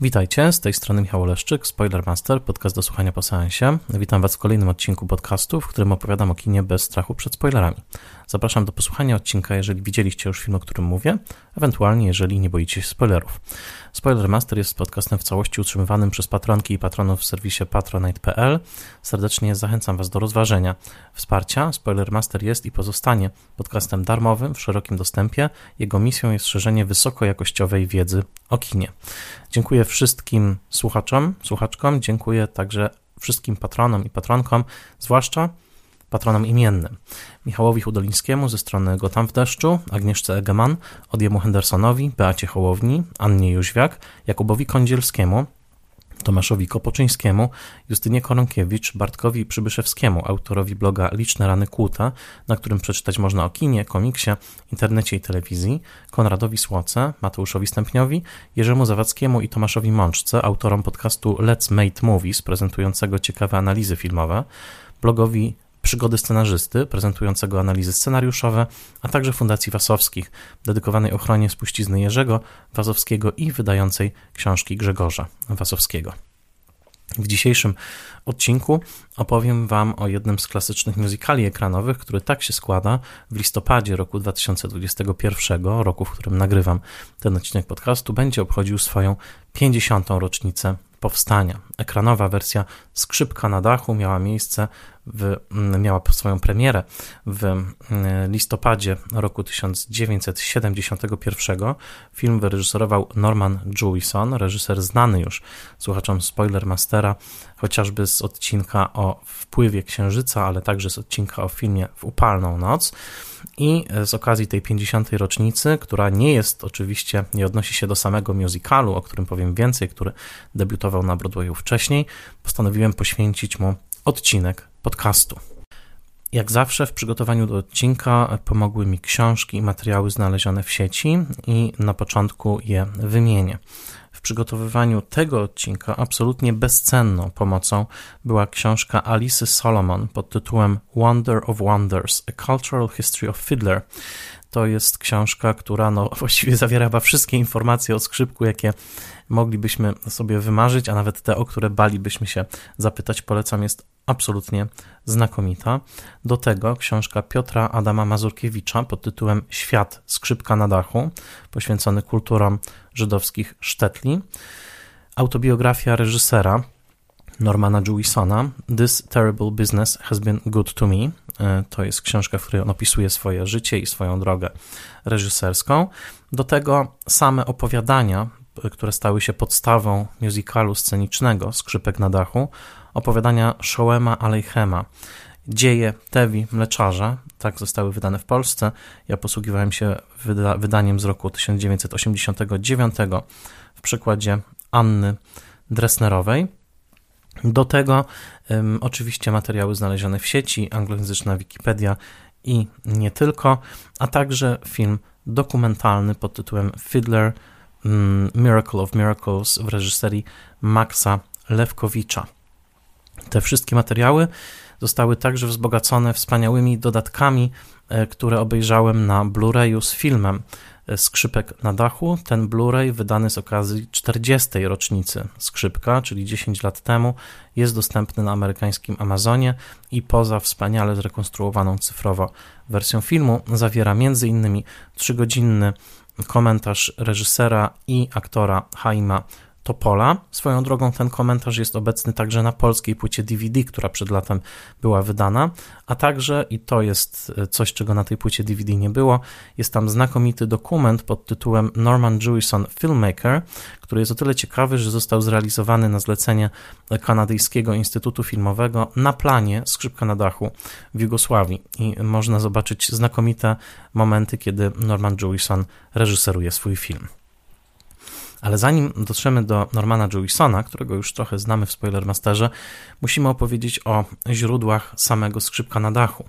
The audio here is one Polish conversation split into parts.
Witajcie, z tej strony Michał Oleszczyk, Spoilermaster, podcast do słuchania po seansie. Witam Was w kolejnym odcinku podcastu, w którym opowiadam o kinie bez strachu przed spoilerami. Zapraszam do posłuchania odcinka, jeżeli widzieliście już film, o którym mówię, ewentualnie jeżeli nie boicie się spoilerów. Spoilermaster jest podcastem w całości utrzymywanym przez patronki i patronów w serwisie patronite.pl. Serdecznie zachęcam Was do rozważenia wsparcia. Spoilermaster jest i pozostanie podcastem darmowym w szerokim dostępie. Jego misją jest szerzenie wysokojakościowej wiedzy o kinie. Dziękuję wszystkim słuchaczom, słuchaczkom, dziękuję także wszystkim patronom i patronkom, zwłaszcza patronom imiennym. Michałowi Hudolińskiemu ze strony Gotam w deszczu, Agnieszce Egeman, Odjemu Hendersonowi, Beacie Hołowni, Annie Jóźwiak, Jakubowi Kądzielskiemu, Tomaszowi Kopoczyńskiemu, Justynie Koronkiewicz, Bartkowi Przybyszewskiemu, autorowi bloga Liczne Rany Kłuta, na którym przeczytać można o kinie, komiksie, internecie i telewizji, Konradowi Słoce, Mateuszowi Stępniowi, Jerzemu Zawadzkiemu i Tomaszowi Mączce, autorom podcastu Let's Make Movies, prezentującego ciekawe analizy filmowe, blogowi przygody scenarzysty, prezentującego analizy scenariuszowe, a także Fundacji Wasowskich, dedykowanej ochronie spuścizny Jerzego Wasowskiego i wydającej książki Grzegorza Wasowskiego. W dzisiejszym odcinku opowiem Wam o jednym z klasycznych musicali ekranowych, który tak się składa w listopadzie roku 2021, roku, w którym nagrywam ten odcinek podcastu, będzie obchodził swoją 50. rocznicę powstania. Ekranowa wersja Skrzypka na dachu miała miejsce, w, mm, miała swoją premierę w mm, listopadzie roku 1971. Film wyreżyserował Norman Jewison, reżyser znany już słuchaczom Spoilermastera, chociażby z odcinka o wpływie Księżyca, ale także z odcinka o filmie W upalną noc. I z okazji tej 50. rocznicy, która nie jest oczywiście, nie odnosi się do samego musicalu, o którym powiem więcej, który debiutował na Broadwayu wcześniej, postanowiłem poświęcić mu odcinek podcastu. Jak zawsze w przygotowaniu do odcinka pomogły mi książki i materiały znalezione w sieci i na początku je wymienię. W przygotowywaniu tego odcinka absolutnie bezcenną pomocą była książka Alice Solomon pod tytułem Wonder of Wonders: A Cultural History of Fiddler. To jest książka, która no, właściwie zawiera wszystkie informacje o skrzypku, jakie moglibyśmy sobie wymarzyć, a nawet te, o które balibyśmy się zapytać. Polecam, jest absolutnie znakomita. Do tego książka Piotra Adama Mazurkiewicza pod tytułem Świat skrzypka na dachu, poświęcony kulturom żydowskich sztetli. Autobiografia reżysera Normana Jewisona This Terrible Business Has Been Good to Me. E, to jest książka, w której on opisuje swoje życie i swoją drogę reżyserską. Do tego same opowiadania, które stały się podstawą musicalu scenicznego Skrzypek na dachu, opowiadania Shoema Alejchema. Dzieje Tewi Mleczarza, tak zostały wydane w Polsce. Ja posługiwałem się wyda wydaniem z roku 1989 w przykładzie Anny Dresnerowej. Do tego um, oczywiście materiały znalezione w sieci, anglojęzyczna Wikipedia i nie tylko, a także film dokumentalny pod tytułem Fiddler Miracle of Miracles w reżyserii Maxa Lewkowicza. Te wszystkie materiały zostały także wzbogacone wspaniałymi dodatkami, e, które obejrzałem na Blu-rayu z filmem e, Skrzypek na dachu. Ten Blu-ray, wydany z okazji 40. rocznicy Skrzypka, czyli 10 lat temu, jest dostępny na amerykańskim Amazonie i poza wspaniale zrekonstruowaną cyfrowo wersją filmu zawiera m.in. 3-godzinny komentarz reżysera i aktora Haima Topola. Swoją drogą ten komentarz jest obecny także na polskiej płycie DVD, która przed latem była wydana, a także, i to jest e, coś, czego na tej płycie DVD nie było, jest tam znakomity dokument pod tytułem Norman Jewison Filmmaker, który jest o tyle ciekawy, że został zrealizowany na zlecenie Kanadyjskiego Instytutu Filmowego na planie Skrzypka na dachu w Jugosławii i można zobaczyć znakomite momenty, kiedy Norman Jewison reżyseruje swój film. Ale zanim dotrzemy do Normana Jewisona, którego już trochę znamy w Spoilermasterze, musimy opowiedzieć o źródłach samego skrzypka na dachu.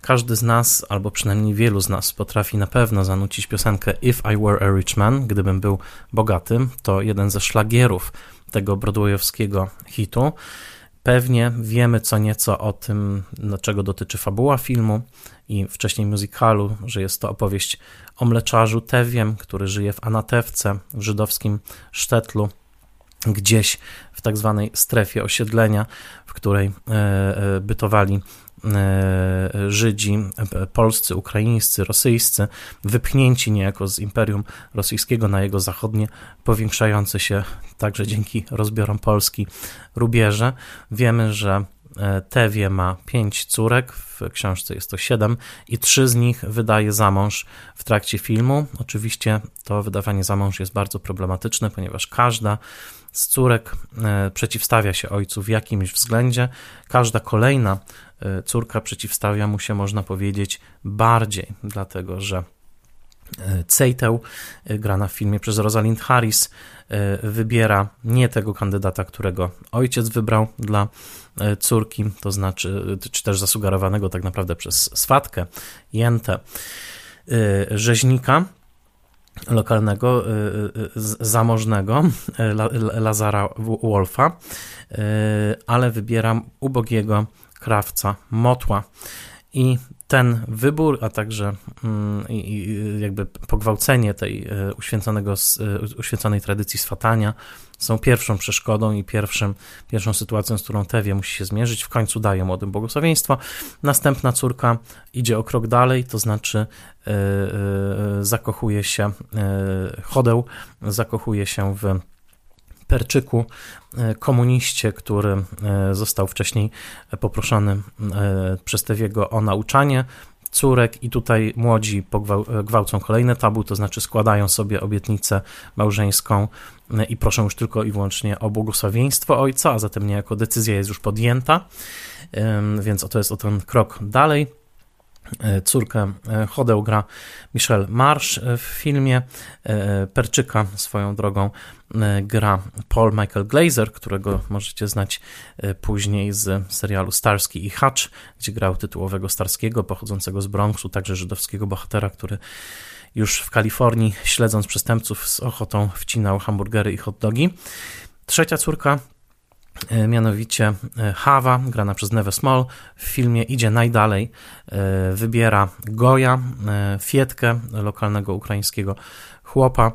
Każdy z nas, albo przynajmniej wielu z nas, potrafi na pewno zanucić piosenkę If I Were a Rich Man, gdybym był bogatym. To jeden ze szlagierów tego broadwayowskiego hitu. Pewnie wiemy co nieco o tym, czego dotyczy fabuła filmu i wcześniej musicalu, że jest to opowieść o mleczarzu Tewiem, który żyje w Anatewce, w żydowskim Sztetlu gdzieś w tak zwanej strefie osiedlenia, w której bytowali Żydzi polscy, ukraińscy, rosyjscy, wypchnięci niejako z Imperium Rosyjskiego na jego zachodnie, powiększające się także dzięki rozbiorom Polski rubieże. Wiemy, że E, Tewie ma pięć córek, w książce jest to siedem i trzy z nich wydaje za mąż w trakcie filmu. Oczywiście to wydawanie za mąż jest bardzo problematyczne, ponieważ każda z córek e, przeciwstawia się ojcu w jakimś względzie. Każda kolejna e, córka przeciwstawia mu się, można powiedzieć, bardziej, dlatego że Cejteł, grana w filmie przez Rosalind Harris, wybiera nie tego kandydata, którego ojciec wybrał dla E, córki, to znaczy, czy też zasugerowanego tak naprawdę przez swatkę, jętę, e, rzeźnika lokalnego, e, zamożnego, Lazara Wolfa, ale wybieram ubogiego krawca Motła. I ten wybór, a także mm, jakby pogwałcenie tej e, uświęconego, e, uświęconej tradycji swatania są pierwszą przeszkodą i pierwszym, pierwszą sytuacją, z którą Tewie musi się zmierzyć. W końcu daje młodym błogosławieństwo. Następna córka idzie o krok dalej, to znaczy e, zakochuje się, chodeł zakochuje się w Perczyku, e, komuniście, który e, został wcześniej poproszony e, przez Tewiego o nauczanie córek i tutaj młodzi gwałcą kolejne tabu, to znaczy składają sobie obietnicę małżeńską i proszą już tylko i wyłącznie o błogosławieństwo ojca, a zatem niejako decyzja jest już podjęta, więc oto jest o ten krok dalej. E, córkę e, Chodeł gra Michelle Marsh e, w filmie. Perczyka swoją drogą gra Paul Michael Glazer, którego możecie znać później z serialu Starski i Hutch, gdzie grał tytułowego Starskiego, pochodzącego z Bronxu, także żydowskiego bohatera, który już w Kalifornii, śledząc przestępców z ochotą, wcinał hamburgery i hot dogi. Trzecia córka E, mianowicie e, Hawa, grana przez Neve Small, w filmie idzie najdalej, e, wybiera Goja, Fietkę, lokalnego ukraińskiego chłopa,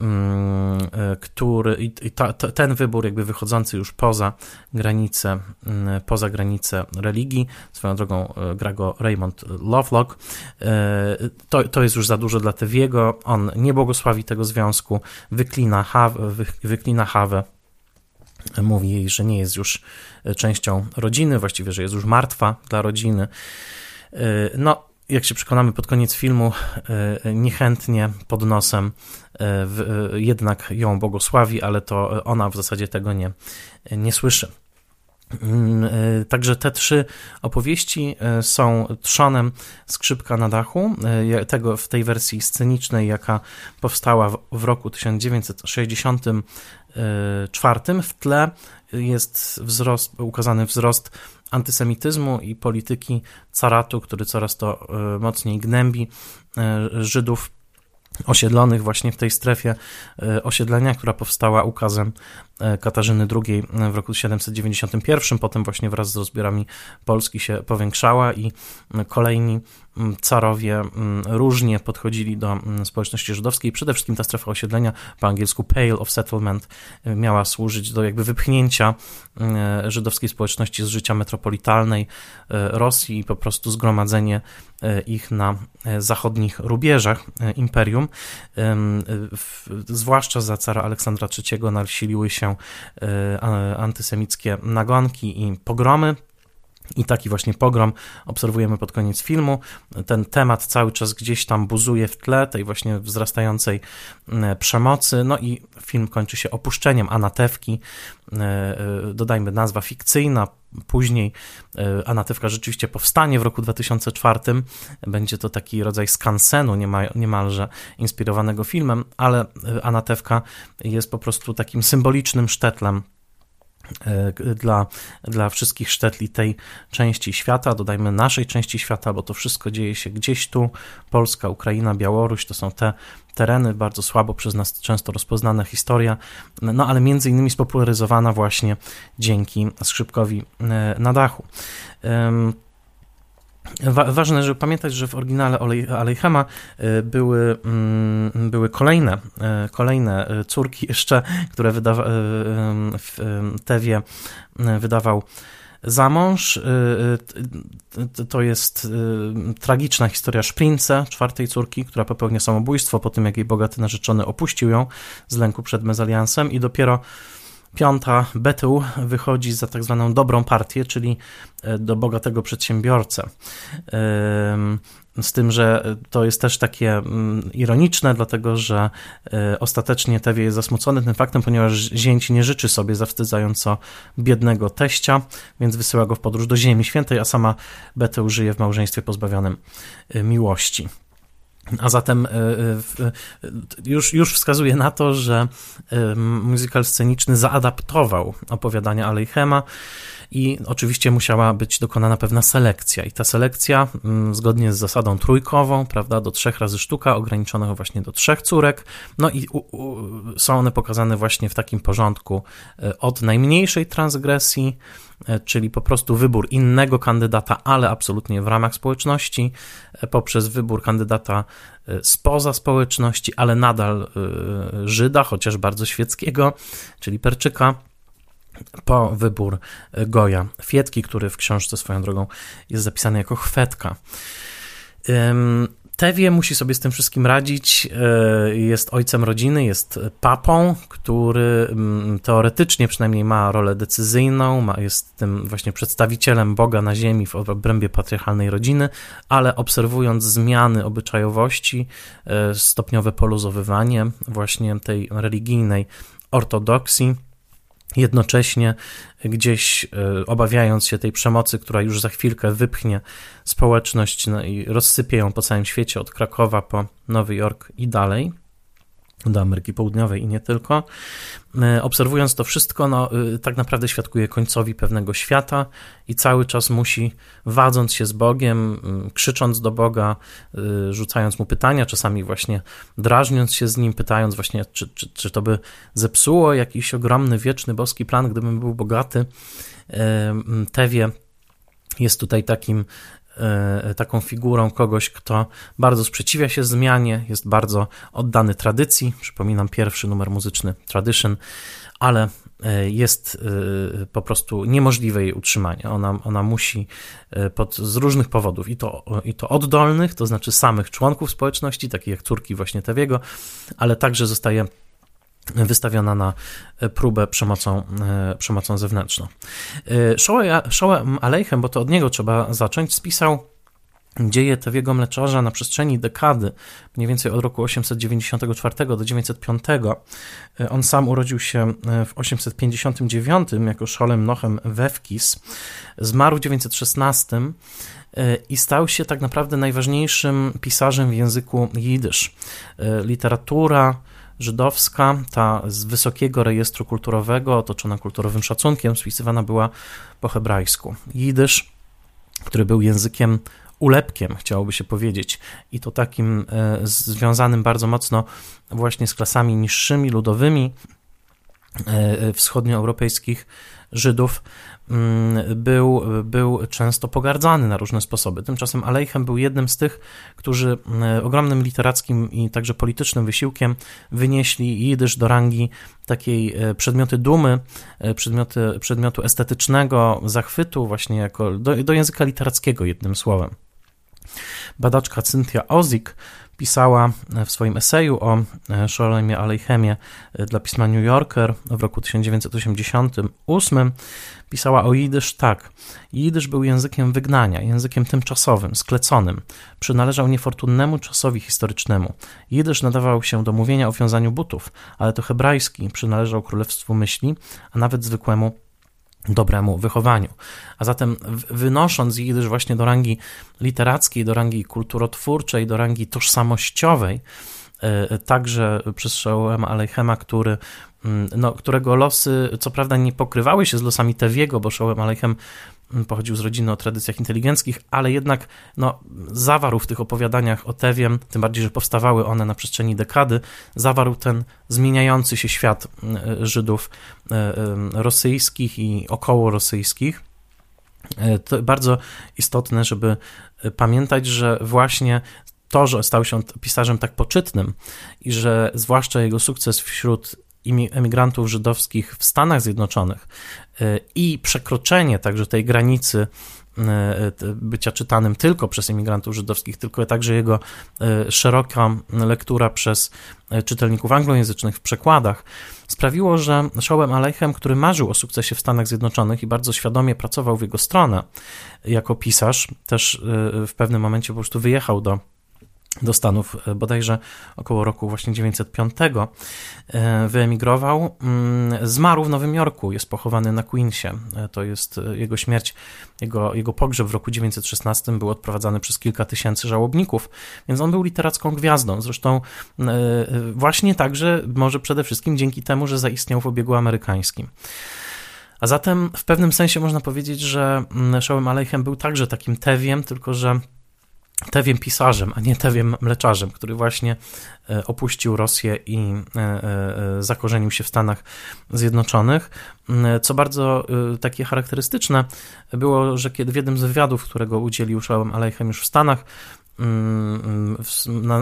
mm, który ta, ten wybór jakby wychodzący już poza granice, mm, poza granice religii, swoją drogą gra go Raymond Lovelock, to, to jest już za dużo dla Tewiego, on nie błogosławi tego związku, wyklina, Hawę, wyklina Hawę mówi jej, że nie jest już e, częścią rodziny, właściwie, że jest już martwa dla rodziny. E, no, jak się przekonamy pod koniec filmu, e, niechętnie pod nosem jednak ją błogosławi, ale to ona w zasadzie tego nie, nie słyszy. Mm, także te trzy opowieści są trzonem skrzypka na dachu, tego w tej wersji scenicznej, jaka powstała w roku 1960 czwartym. W tle jest wzrost, ukazany wzrost antysemityzmu i polityki caratu, który coraz to e, mocniej gnębi e, Żydów osiedlonych właśnie w tej strefie e, osiedlenia, która powstała ukazem Katarzyny II w roku 791, potem właśnie wraz z rozbiorami Polski się powiększała i kolejni carowie różnie podchodzili do społeczności żydowskiej. Przede wszystkim ta strefa osiedlenia, po angielsku Pale of Settlement, miała służyć do jakby wypchnięcia żydowskiej społeczności z życia metropolitalnej e, Rosji i po prostu zgromadzenie e, ich na e, zachodnich rubieżach imperium. Zwłaszcza za cara Aleksandra III nasiliły się antysemickie nagonki i pogromy i taki właśnie pogrom obserwujemy pod koniec filmu. Ten temat cały czas gdzieś tam buzuje w tle tej właśnie wzrastającej mm, przemocy. No i film kończy się opuszczeniem Anatewki. E, e, dodajmy nazwa fikcyjna. Później e, Anatewka rzeczywiście powstanie w roku 2004. Będzie to taki rodzaj skansenu niemalże inspirowanego filmem, ale Anatewka jest po prostu takim symbolicznym sztetlem E, dla, dla wszystkich sztetli tej części świata, dodajmy naszej części świata, bo to wszystko dzieje się gdzieś tu. Polska, Ukraina, Białoruś to są te tereny, bardzo słabo przez nas często rozpoznana historia, no ale między innymi spopularyzowana właśnie dzięki skrzypkowi e, na dachu. Wa ważne, żeby pamiętać, że w oryginale Alejchema y, były, mm, były kolejne, y, kolejne y, córki jeszcze, które wydawa w Tewie wydawał za mąż. To jest tragiczna historia Szprince, czwartej córki, która popełnia samobójstwo po tym, jak jej bogaty narzeczony opuścił ją z lęku przed mezaliansem i dopiero Piąta, Betył wychodzi za tak zwaną dobrą partię, czyli e, do bogatego przedsiębiorcę. Z tym, że to jest też takie mm, ironiczne, dlatego że e, ostatecznie Tewie jest zasmucony tym faktem, ponieważ zięć nie życzy sobie zawstydzająco biednego teścia, więc wysyła go w podróż do Ziemi Świętej, a sama Betył żyje w małżeństwie pozbawionym e, miłości. A zatem e, e, już, już wskazuje na to, że e, musical sceniczny zaadaptował opowiadania Alejchema i oczywiście musiała być dokonana pewna selekcja. I ta selekcja, mm, zgodnie z zasadą trójkową, prawda, do trzech razy sztuka, ograniczonych właśnie do trzech córek, no i u, u, są one pokazane właśnie w takim porządku od najmniejszej transgresji, czyli po prostu wybór innego kandydata, ale absolutnie w ramach społeczności, poprzez wybór kandydata spoza społeczności, ale nadal Żyda, chociaż bardzo świeckiego, czyli Perczyka po wybór Goja Fietki, który w książce swoją drogą jest zapisany jako chwetka. Tewie musi sobie z tym wszystkim radzić. E, jest ojcem rodziny, jest papą, który mm, teoretycznie przynajmniej ma rolę decyzyjną, ma, jest tym właśnie przedstawicielem Boga na ziemi w obrębie patriarchalnej rodziny, ale obserwując zmiany obyczajowości, e, stopniowe poluzowywanie właśnie tej religijnej ortodoksji, jednocześnie gdzieś e, obawiając się tej przemocy, która już za chwilkę wypchnie społeczność no i rozsypie ją po całym świecie, od Krakowa po Nowy Jork i dalej do Ameryki Południowej i nie tylko. E, obserwując to wszystko, no, e, tak naprawdę świadkuje końcowi pewnego świata i cały czas musi, wadząc się z Bogiem, krzycząc do Boga, e, rzucając mu pytania, czasami właśnie drażniąc się z nim, pytając właśnie, czy, czy, czy to by zepsuło jakiś ogromny, wieczny, boski plan, gdybym był bogaty. Tewie jest tutaj takim E, taką figurą kogoś, kto bardzo sprzeciwia się zmianie, jest bardzo oddany tradycji. Przypominam pierwszy numer muzyczny Tradition, ale e, jest e, po prostu niemożliwe jej utrzymanie. Ona, ona musi pod, z różnych powodów, i to, i to oddolnych, to znaczy samych członków społeczności, takich jak córki właśnie Tewiego, ale także zostaje wystawiona na próbę przemocą, e, przemocą zewnętrzną. E, Shoa Aleichem, bo to od niego trzeba zacząć, spisał dzieje Tewiego Mleczarza na przestrzeni dekady, mniej więcej od roku 894 do 905. E, on sam urodził się w 859 jako Szolem Nochem Wewkis, zmarł w 916 i stał się tak naprawdę najważniejszym pisarzem w języku jidysz. Literatura, żydowska, ta z wysokiego rejestru kulturowego, otoczona kulturowym szacunkiem, spisywana była po hebrajsku. Jidysz, który był językiem ulepkiem, chciałoby się powiedzieć, i to takim e, związanym bardzo mocno właśnie z klasami niższymi, ludowymi e, wschodnioeuropejskich Żydów, był, był często pogardzany na różne sposoby. Tymczasem Aleichem był jednym z tych, którzy mm, ogromnym literackim i także politycznym wysiłkiem wynieśli jidysz do rangi takiej e, przedmioty dumy, e, przedmioty, przedmiotu estetycznego, zachwytu, właśnie jako do, do języka literackiego, jednym słowem. Badaczka Cynthia Ozik pisała w swoim eseju o Szolemie Alejchemie dla pisma New Yorker w roku 1988, pisała o jidysz tak. Jidysz był językiem wygnania, językiem tymczasowym, skleconym. Przynależał niefortunnemu czasowi historycznemu. Jidysz nadawał się do mówienia o wiązaniu butów, ale to hebrajski przynależał królestwu myśli, a nawet zwykłemu dobremu wychowaniu. A zatem wynosząc jidysz właśnie do rangi literackiej, do rangi kulturotwórczej, do rangi tożsamościowej, e, także przez Szałem Alejchema, który Mm, no, którego losy co prawda nie pokrywały się z losami Tewiego, bo Szołem Alechem mm, pochodził z rodziny o tradycjach inteligenckich, ale jednak no, zawarł w tych opowiadaniach o Tewiem, tym bardziej, że powstawały one na przestrzeni dekady, zawarł ten zmieniający się świat mm, Żydów e, rosyjskich i około rosyjskich. To bardzo istotne, żeby pamiętać, że właśnie to, że stał się pisarzem tak poczytnym i że zwłaszcza jego sukces wśród emigrantów żydowskich w Stanach Zjednoczonych. I przekroczenie także tej granicy E, bycia czytanym tylko przez imigrantów żydowskich, tylko także jego e, szeroka lektura przez czytelników anglojęzycznych w przekładach sprawiło, że Szołem Aleichem, który marzył o sukcesie w Stanach Zjednoczonych i bardzo świadomie pracował w jego stronę jako pisarz, też w pewnym momencie po prostu wyjechał do do Stanów e, bodajże około roku właśnie 905 e, wyemigrował, mm, zmarł w Nowym Jorku, jest pochowany na Queensie. E, to jest jego śmierć, jego, jego pogrzeb w roku 916 był odprowadzany przez kilka tysięcy żałobników, więc on był literacką gwiazdą. Zresztą właśnie także, może przede wszystkim dzięki temu, że zaistniał w obiegu amerykańskim. A zatem w pewnym sensie można powiedzieć, że mm, Szołem Aleichem był także takim tewiem, tylko że Tewiem pisarzem, a nie Tewiem mleczarzem, który właśnie e, opuścił Rosję i e, e, zakorzenił się w Stanach Zjednoczonych. Co bardzo takie charakterystyczne było, że kiedy w jednym z wywiadów, którego udzielił Shalom Aleichem już w Stanach,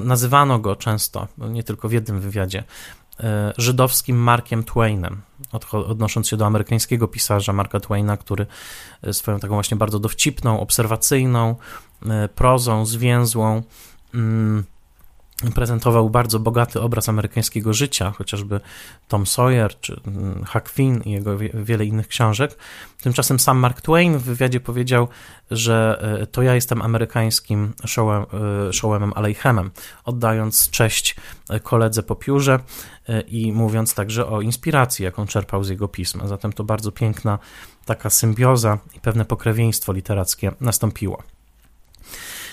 nazywano go często, nie tylko w jednym wywiadzie, żydowskim Markiem Twainem, odnosząc się do amerykańskiego pisarza Marka Twaina, który swoją taką właśnie bardzo dowcipną, obserwacyjną, E, prozą zwięzłą mm, prezentował bardzo bogaty obraz amerykańskiego życia, chociażby Tom Sawyer czy mm, Huck Finn i jego wiele innych książek. Tymczasem sam Mark Twain w wywiadzie powiedział, że e, to ja jestem amerykańskim Showemem e, Aleichem, oddając cześć koledze po piórze i mówiąc także o inspiracji, jaką czerpał z jego pisma. Zatem to bardzo piękna taka symbioza i pewne pokrewieństwo literackie nastąpiło.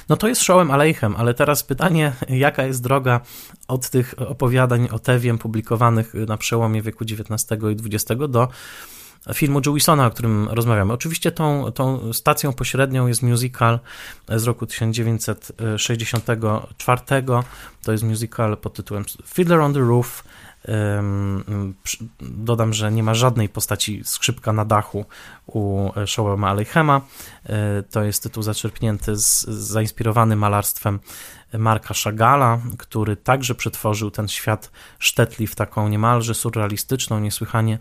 No to jest Szołem Aleichem, ale teraz pytanie, jaka jest droga od tych opowiadań o Tewiem publikowanych na przełomie wieku XIX i XX do filmu Jewisona, o którym rozmawiamy. Oczywiście tą, tą stacją pośrednią jest musical z roku 1964. To jest musical pod tytułem Fiddler on the Roof Dodam, że nie ma żadnej postaci skrzypka na dachu u Showema Alejchema. E, to jest tytuł zaczerpnięty, z, zainspirowany malarstwem Marka Chagala, który także przetworzył ten świat sztetli w taką niemalże surrealistyczną, niesłychanie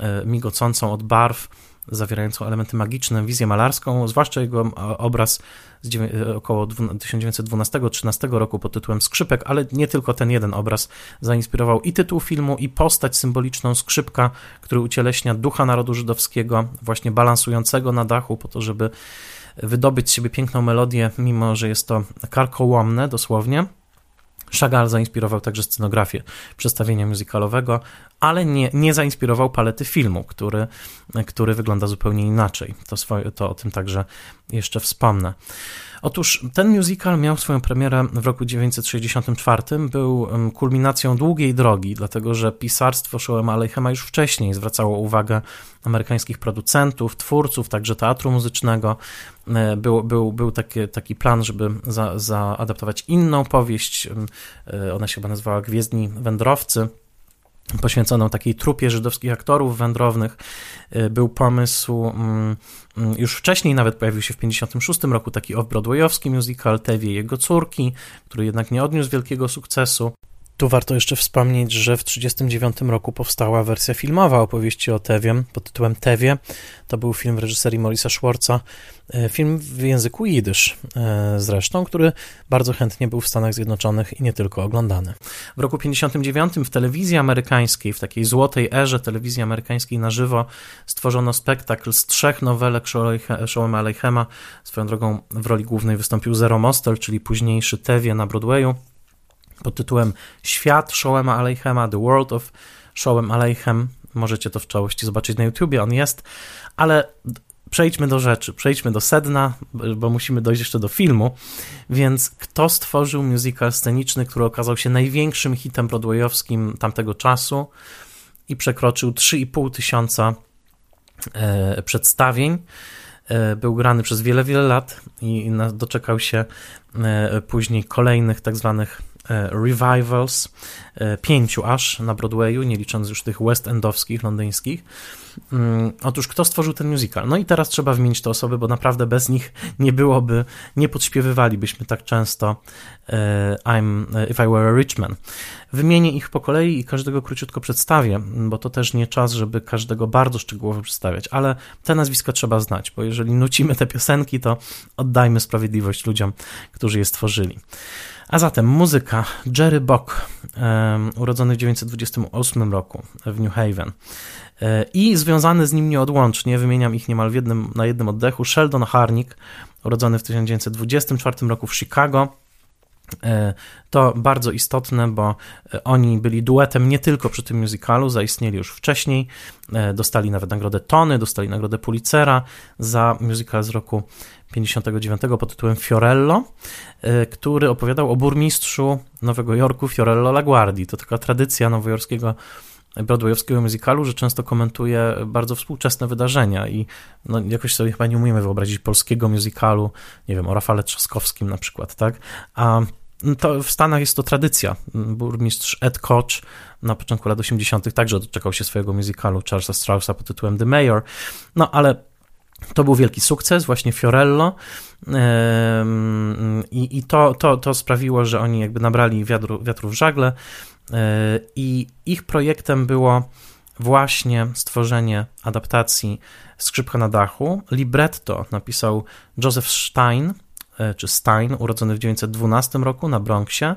e, migocącą od barw zawierającą elementy magiczne, wizję malarską, zwłaszcza jego obraz z około 1912-13 roku pod tytułem Skrzypek, ale nie tylko ten jeden obraz zainspirował i tytuł filmu, i postać symboliczną skrzypka, który ucieleśnia ducha narodu żydowskiego, właśnie balansującego na dachu po to, żeby wydobyć z siebie piękną melodię, mimo że jest to karkołomne dosłownie. Chagall zainspirował także scenografię przedstawienia muzykalowego, ale nie, nie zainspirował palety filmu, który, który wygląda zupełnie inaczej. To, swoje, to o tym także jeszcze wspomnę. Otóż ten musical miał swoją premierę w roku 1964, był kulminacją długiej drogi, dlatego że pisarstwo Shoema Aleichem już wcześniej zwracało uwagę amerykańskich producentów, twórców, także teatru muzycznego. E, był, był, był taki, taki plan, żeby za, zaadaptować inną powieść, e, ona się chyba nazywała Gwiezdni Wędrowcy, poświęconą takiej trupie żydowskich aktorów wędrownych. Y, był pomysł, mm, mm, już wcześniej nawet pojawił się w 1956 roku taki off-broadwayowski musical Tewie jego córki, który jednak nie odniósł wielkiego sukcesu. Tu warto jeszcze wspomnieć, że w 1939 roku powstała wersja filmowa opowieści o Tewie pod tytułem Tewie. To był film w reżyserii Morisa Schwarza, e, film w języku jidysz e, zresztą, który bardzo chętnie był w Stanach Zjednoczonych i nie tylko oglądany. W roku 1959 w telewizji amerykańskiej, w takiej złotej erze telewizji amerykańskiej na żywo stworzono spektakl z trzech nowelek Shoema Aleichema. Swoją drogą w roli głównej wystąpił Zero Mostel, czyli późniejszy Tewie na Broadwayu pod tytułem Świat Shoema Aleichem, The World of Shoem Aleichem. Możecie to w całości zobaczyć na YouTubie, on jest, ale przejdźmy do rzeczy, przejdźmy do sedna, bo musimy dojść jeszcze do filmu. Więc kto stworzył musical sceniczny, który okazał się największym hitem broadwayowskim tamtego czasu i przekroczył 3,5 tysiąca e, przedstawień? E, był grany przez wiele, wiele lat i doczekał się e, później kolejnych tak zwanych revivals, pięciu aż na Broadwayu, nie licząc już tych West Endowskich, londyńskich. Mm, otóż kto stworzył ten musical? No i teraz trzeba wymienić te osoby, bo naprawdę bez nich nie byłoby, nie podśpiewywalibyśmy tak często I'm, If I Were a Rich Man. Wymienię ich po kolei i każdego króciutko przedstawię, bo to też nie czas, żeby każdego bardzo szczegółowo przedstawiać, ale te nazwiska trzeba znać, bo jeżeli nucimy te piosenki, to oddajmy sprawiedliwość ludziom, którzy je stworzyli. A zatem muzyka Jerry Bock, urodzony w 1928 roku w New Haven. E, i związany z nim nieodłącznie, wymieniam ich niemal jednym, na jednym oddechu, Sheldon Harnick, urodzony w 1924 roku w Chicago, E, to bardzo istotne, bo e, oni byli duetem nie tylko przy tym musicalu, zaistnieli już wcześniej, dostali nawet nagrodę Tony, dostali nagrodę Pulitzera za musical z roku 59 pod tytułem Fiorello, który opowiadał o burmistrzu Nowego Jorku Fiorello LaGuardi. To taka tradycja nowojorskiego broadwayowskiego musicalu, że często komentuje bardzo współczesne wydarzenia i no, jakoś sobie chyba nie umiemy wyobrazić polskiego musicalu, nie wiem, o Rafale Trzaskowskim na przykład, tak? A to w Stanach jest to tradycja. Burmistrz Ed Koch na początku lat 80. także doczekał się swojego musicalu Charlesa Straussa pod tytułem The Mayor. No ale to był wielki sukces, właśnie Fiorello. I, i to, to, to sprawiło, że oni jakby nabrali wiatru, wiatru w żagle. E, I ich projektem było właśnie stworzenie adaptacji Skrzypka na dachu. Libretto napisał Joseph Stein, E, czy Stein, urodzony w 1912 roku na Bronxie.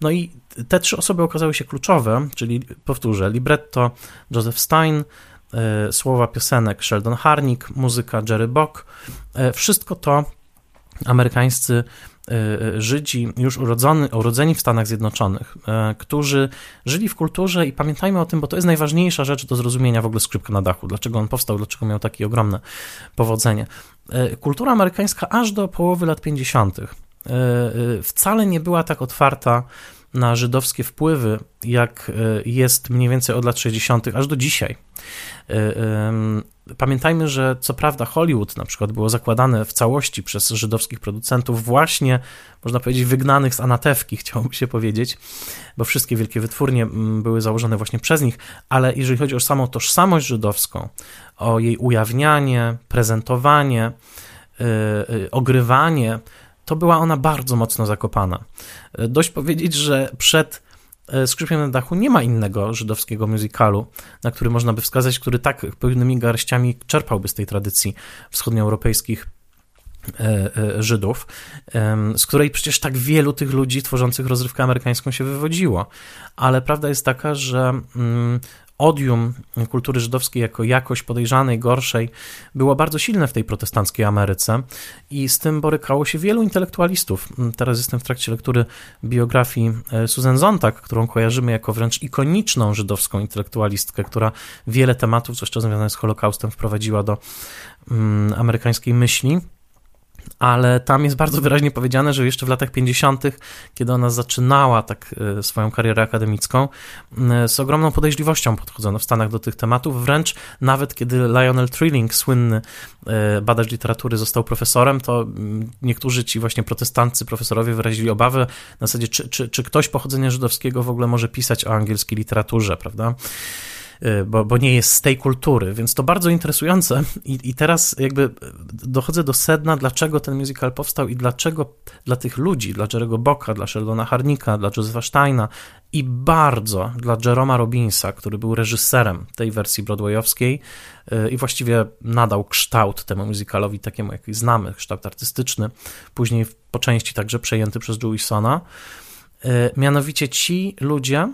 No i te trzy osoby okazały się kluczowe, czyli powtórzę, libretto Joseph Stein, słowa piosenek Sheldon Harnick, muzyka Jerry Bock. E, wszystko to amerykańscy Żydzi już urodzony, urodzeni w Stanach Zjednoczonych, którzy żyli w kulturze i pamiętajmy o tym, bo to jest najważniejsza rzecz do zrozumienia w ogóle skrzypka na dachu, dlaczego on powstał, dlaczego miał takie ogromne powodzenie. E, kultura amerykańska aż do połowy lat 50. E, e, wcale nie była tak otwarta na żydowskie wpływy, jak jest mniej więcej od lat 60., aż do dzisiaj. Pamiętajmy, że co prawda Hollywood na przykład było zakładane w całości przez żydowskich producentów, właśnie można powiedzieć wygnanych z Anatewki, chciałoby się powiedzieć, bo wszystkie wielkie wytwórnie były założone właśnie przez nich, ale jeżeli chodzi o samą tożsamość żydowską, o jej ujawnianie, prezentowanie, yy, ogrywanie, to była ona bardzo mocno zakopana. Yy, dość powiedzieć, że przed E, Skrzypkiem na dachu nie ma innego żydowskiego musicalu, na który można by wskazać, który tak pewnymi garściami czerpałby z tej tradycji wschodnioeuropejskich e, e, Żydów, z której przecież tak wielu tych ludzi tworzących rozrywkę amerykańską się wywodziło. Ale prawda jest taka, że mm, odium kultury żydowskiej jako jakoś podejrzanej, gorszej było bardzo silne w tej protestanckiej Ameryce i z tym borykało się wielu intelektualistów. Teraz jestem w trakcie lektury biografii e, Susan Zontag, którą kojarzymy jako wręcz ikoniczną żydowską intelektualistkę, która wiele tematów, zwłaszcza związanych z Holokaustem, wprowadziła do mm, amerykańskiej myśli ale tam jest bardzo wyraźnie powiedziane, że jeszcze w latach 50., kiedy ona zaczynała tak e, swoją karierę akademicką, z ogromną podejrzliwością podchodzono w Stanach do tych tematów, wręcz nawet kiedy Lionel Trilling, słynny e, badacz literatury, został profesorem, to niektórzy ci właśnie protestancy profesorowie wyrazili obawy na zasadzie, czy, czy, czy ktoś pochodzenia żydowskiego w ogóle może pisać o angielskiej literaturze, prawda? Y, bo, bo nie jest z tej kultury, więc to bardzo interesujące I, i teraz jakby dochodzę do sedna, dlaczego ten musical powstał i dlaczego dla tych ludzi, dla Jerego Bocka, dla Sheldona Harnika, dla Josepha Steina i bardzo dla Jeroma Robinsa, który był reżyserem tej wersji broadwayowskiej y, i właściwie nadał kształt temu musicalowi takiemu, jaki znamy, kształt artystyczny, później po części także przejęty przez Jewisona. Y, mianowicie ci ludzie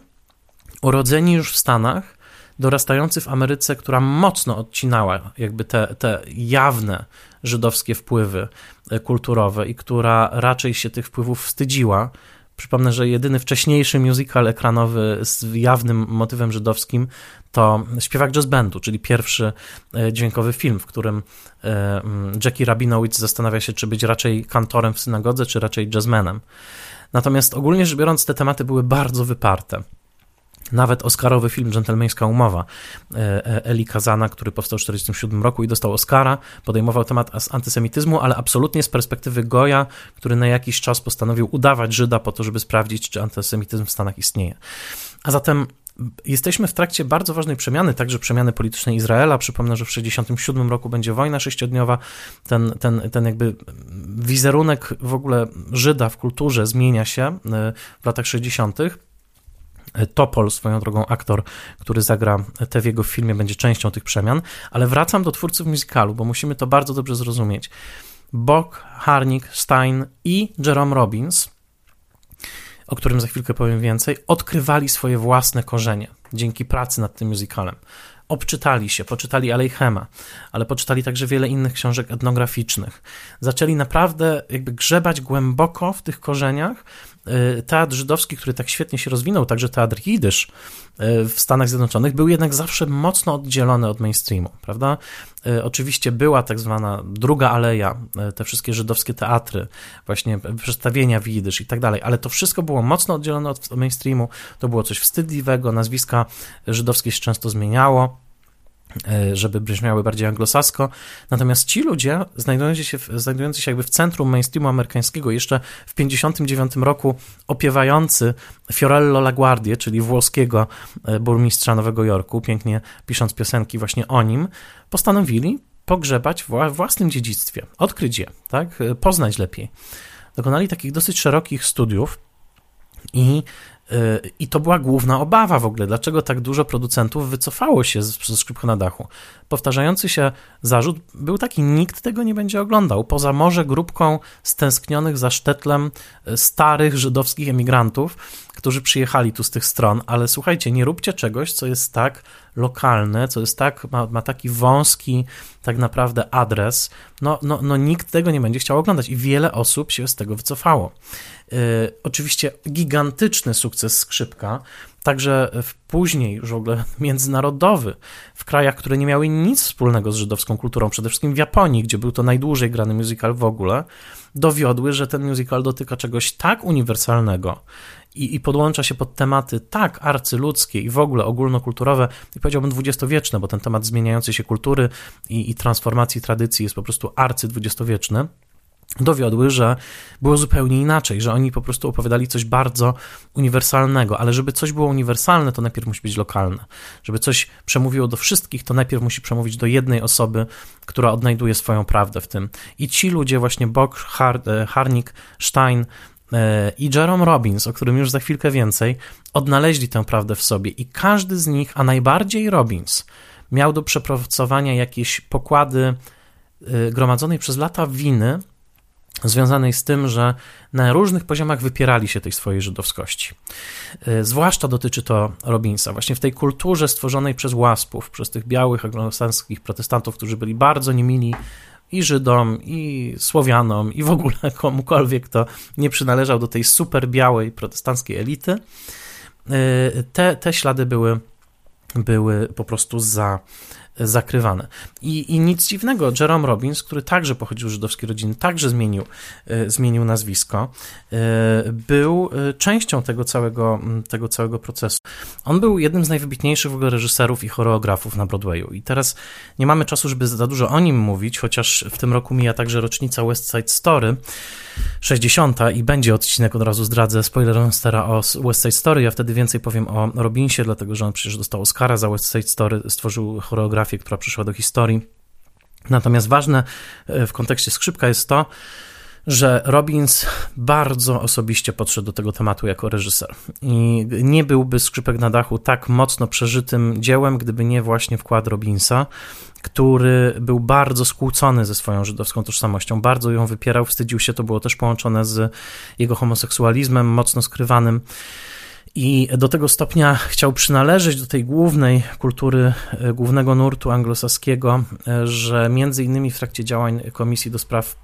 urodzeni już w Stanach, dorastający w Ameryce, która mocno odcinała jakby te, te jawne żydowskie wpływy e, kulturowe i która raczej się tych wpływów wstydziła. Przypomnę, że jedyny wcześniejszy musical ekranowy z jawnym motywem żydowskim to Śpiewak Jazz Bandu, czyli pierwszy e, dźwiękowy film, w którym e, Jackie Rabinowitz zastanawia się, czy być raczej kantorem w synagodze, czy raczej jazzmenem. Natomiast ogólnie rzecz biorąc, te tematy były bardzo wyparte. Nawet Oscarowy film Dżentelmeńska Umowa e, e, Eli Kazana, który powstał w 1947 roku i dostał Oscara, podejmował temat antysemityzmu, ale absolutnie z perspektywy Goja, który na jakiś czas postanowił udawać Żyda po to, żeby sprawdzić, czy antysemityzm w Stanach istnieje. A zatem jesteśmy w trakcie bardzo ważnej przemiany, także przemiany politycznej Izraela. Przypomnę, że w 1967 roku będzie wojna sześciodniowa. Ten, ten, ten jakby wizerunek w ogóle Żyda w kulturze zmienia się e, w latach 60. Topol, swoją drogą aktor, który zagra Tewiego w filmie, będzie częścią tych przemian, ale wracam do twórców musicalu, bo musimy to bardzo dobrze zrozumieć. Bock, Harnik, Stein i Jerome Robbins, o którym za chwilkę powiem więcej, odkrywali swoje własne korzenie dzięki pracy nad tym musicalem obczytali się, poczytali Alejchema, ale poczytali także wiele innych książek etnograficznych. Zaczęli naprawdę jakby grzebać głęboko w tych korzeniach. Y, teatr żydowski, który tak świetnie się rozwinął, także teatr jidysz y, w Stanach Zjednoczonych, był jednak zawsze mocno oddzielony od mainstreamu, prawda? Y, oczywiście była tak zwana druga aleja, te wszystkie żydowskie teatry, właśnie przedstawienia w jidysz i tak dalej, ale to wszystko było mocno oddzielone od mainstreamu, to było coś wstydliwego, nazwiska żydowskie się często zmieniało, żeby brzmiały bardziej anglosasko. Natomiast ci ludzie, znajdujący się, znajdujący się jakby w centrum mainstreamu amerykańskiego, jeszcze w 59 roku opiewający Fiorello LaGuardia, czyli włoskiego e, burmistrza Nowego Jorku, pięknie pisząc piosenki właśnie o nim, postanowili pogrzebać w własnym dziedzictwie, odkryć je, tak? E, poznać lepiej. Dokonali takich dosyć szerokich studiów i i to była główna obawa w ogóle, dlaczego tak dużo producentów wycofało się ze skrzypku na dachu. Powtarzający się zarzut był taki, nikt tego nie będzie oglądał, poza może grupką stęsknionych za sztetlem e, starych żydowskich emigrantów, którzy przyjechali tu z tych stron, ale słuchajcie, nie róbcie czegoś, co jest tak lokalne, co jest tak, ma, ma taki wąski tak naprawdę adres, no, no, no nikt tego nie będzie chciał oglądać i wiele osób się z tego wycofało. Yy, oczywiście gigantyczny sukces skrzypka, także w później już w ogóle międzynarodowy, w krajach, które nie miały nic wspólnego z żydowską kulturą, przede wszystkim w Japonii, gdzie był to najdłużej grany musical w ogóle, dowiodły, że ten musical dotyka czegoś tak uniwersalnego, i, i podłącza się pod tematy tak arcyludzkie i w ogóle ogólnokulturowe, i powiedziałbym dwudziestowieczne, bo ten temat zmieniającej się kultury i, i transformacji tradycji jest po prostu arcydwudziestowieczny dowiodły, że było zupełnie inaczej, że oni po prostu opowiadali coś bardzo uniwersalnego, ale żeby coś było uniwersalne, to najpierw musi być lokalne. Żeby coś przemówiło do wszystkich, to najpierw musi przemówić do jednej osoby, która odnajduje swoją prawdę w tym. I ci ludzie, właśnie Bock, Har e, Harnik, Stein, E, i Jerome Robbins, o którym już za chwilkę więcej, odnaleźli tę prawdę w sobie i każdy z nich, a najbardziej Robbins, miał do przepracowania jakieś pokłady e, gromadzonej przez lata winy związanej z tym, że na różnych poziomach wypierali się tej swojej żydowskości. E, zwłaszcza dotyczy to Robinsa, właśnie w tej kulturze stworzonej przez łaspów, przez tych białych anglosaskich protestantów, którzy byli bardzo niemili i Żydom, i Słowianom, i w ogóle komukolwiek, kto nie przynależał do tej super białej protestanckiej elity, y, te, te ślady były, były po prostu za, zakrywane. I, I nic dziwnego, Jerome Robbins, który także pochodził z żydowskiej rodziny, także zmienił, e, zmienił nazwisko, e, był e, częścią tego całego, tego całego procesu. On był jednym z najwybitniejszych w ogóle reżyserów i choreografów na Broadwayu. I teraz nie mamy czasu, żeby za dużo o nim mówić, chociaż w tym roku mija także rocznica West Side Story, 60. i będzie odcinek, od razu zdradzę, spoiler monstera o West Side Story, ja wtedy więcej powiem o Robinsie, dlatego że on przecież dostał Oscara za West Side Story, stworzył choreografię, która przyszła do historii. Natomiast ważne e, w kontekście skrzypka jest to, że Robbins bardzo osobiście podszedł do tego tematu jako reżyser. I nie byłby Skrzypek na dachu tak mocno przeżytym dziełem, gdyby nie właśnie wkład Robinsa, który był bardzo skłócony ze swoją żydowską tożsamością, bardzo ją wypierał, wstydził się, to było też połączone z jego homoseksualizmem mocno skrywanym. I do tego stopnia chciał przynależeć do tej głównej kultury, e, głównego nurtu anglosaskiego, e, że między innymi w trakcie działań Komisji do Spraw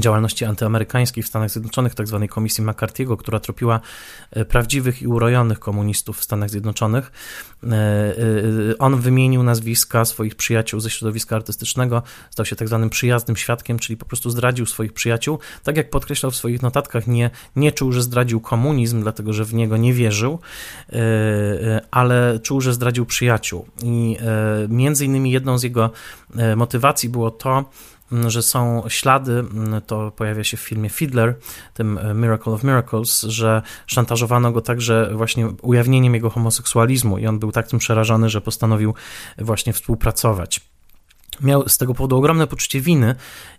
działalności antyamerykańskiej w Stanach Zjednoczonych, tak zwanej Komisji McCarthy'ego, która tropiła e, prawdziwych i urojonych komunistów w Stanach Zjednoczonych. E, e, on wymienił nazwiska swoich przyjaciół ze środowiska artystycznego, stał się tak zwanym przyjaznym świadkiem, czyli po prostu zdradził swoich przyjaciół. Tak jak podkreślał w swoich notatkach, nie, nie czuł, że zdradził komunizm, dlatego że w niego nie wierzył, ale czuł, że zdradził przyjaciół. I między innymi jedną z jego motywacji było to, że są ślady, to pojawia się w filmie Fiddler, tym e, Miracle of Miracles, że szantażowano go także właśnie ujawnieniem jego homoseksualizmu i on był tak tym przerażony, że postanowił właśnie współpracować miał z tego powodu ogromne poczucie winy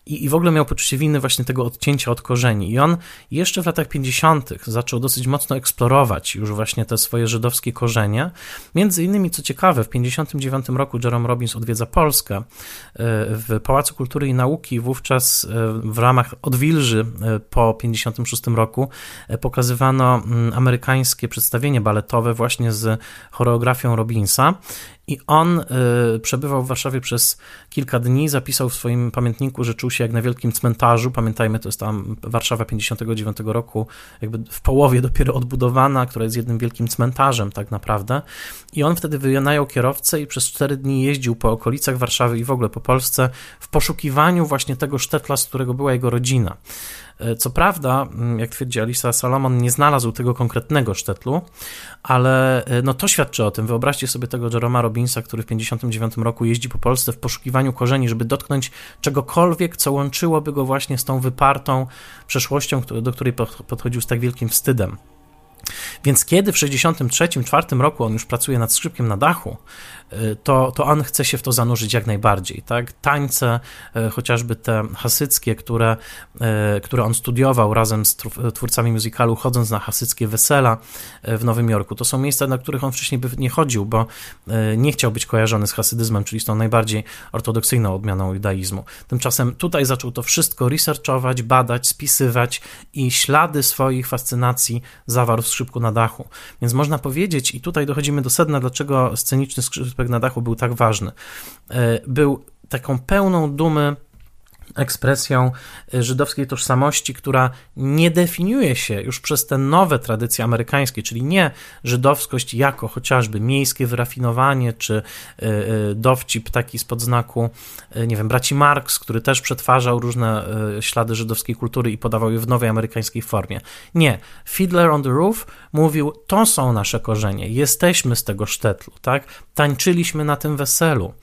i, i w ogóle miał poczucie winy właśnie tego odcięcia od korzeni. I on jeszcze w latach 50. zaczął dosyć mocno eksplorować już właśnie te swoje żydowskie korzenie. Między innymi, co ciekawe, w 59 roku Jerome Robbins odwiedza Polskę e, w Pałacu Kultury i Nauki. Wówczas e, w ramach odwilży e, po 56 roku pokazywano mm, amerykańskie przedstawienie baletowe właśnie z choreografią Robinsa. I on y, przebywał w Warszawie przez kilka dni, zapisał w swoim pamiętniku, że czuł się jak na wielkim cmentarzu. Pamiętajmy, to jest tam Warszawa 59 roku, jakby w połowie dopiero odbudowana, która jest jednym wielkim cmentarzem tak naprawdę. I on wtedy wynajął kierowcę i przez cztery dni jeździł po okolicach Warszawy i w ogóle po Polsce w poszukiwaniu właśnie tego sztetla, z którego była jego rodzina. E, co prawda, mm, jak twierdzi Alisa Salomon, nie znalazł tego konkretnego sztetlu, ale e, no to świadczy o tym. Wyobraźcie sobie tego Jeroma Robinsa, który w 1959 roku jeździ po Polsce w poszukiwaniu korzeni, żeby dotknąć czegokolwiek, co łączyłoby go właśnie z tą wypartą przeszłością, do której podchodził z tak wielkim wstydem. Więc kiedy w 1963-1964 roku on już pracuje nad skrzypkiem na dachu, to, to on chce się w to zanurzyć jak najbardziej. Tak? Tańce, y, chociażby te hasyckie, które, y, które on studiował razem z twórcami muzykalu, chodząc na hasyckie wesela w Nowym Jorku, to są miejsca, na których on wcześniej by nie chodził, bo nie chciał być kojarzony z hasydyzmem, czyli z tą najbardziej ortodoksyjną odmianą judaizmu. Tymczasem tutaj zaczął to wszystko researchować, badać, spisywać i ślady swoich fascynacji zawarł w skrzypku na dachu. Więc można powiedzieć, i tutaj dochodzimy do sedna, dlaczego sceniczny skrzypek na dachu był tak ważny. E, był taką pełną dumy ekspresją y, żydowskiej tożsamości, która nie definiuje się już przez te nowe tradycje amerykańskie, czyli nie żydowskość jako chociażby miejskie wyrafinowanie, czy y, y, dowcip taki spod znaku, nie wiem, braci Marx, który też przetwarzał różne ślady żydowskiej kultury i podawał je w nowej amerykańskiej formie. Nie. Fiddler on the Roof mówił, to są nasze korzenie, jesteśmy z tego sztetlu, tak? Tańczyliśmy na tym weselu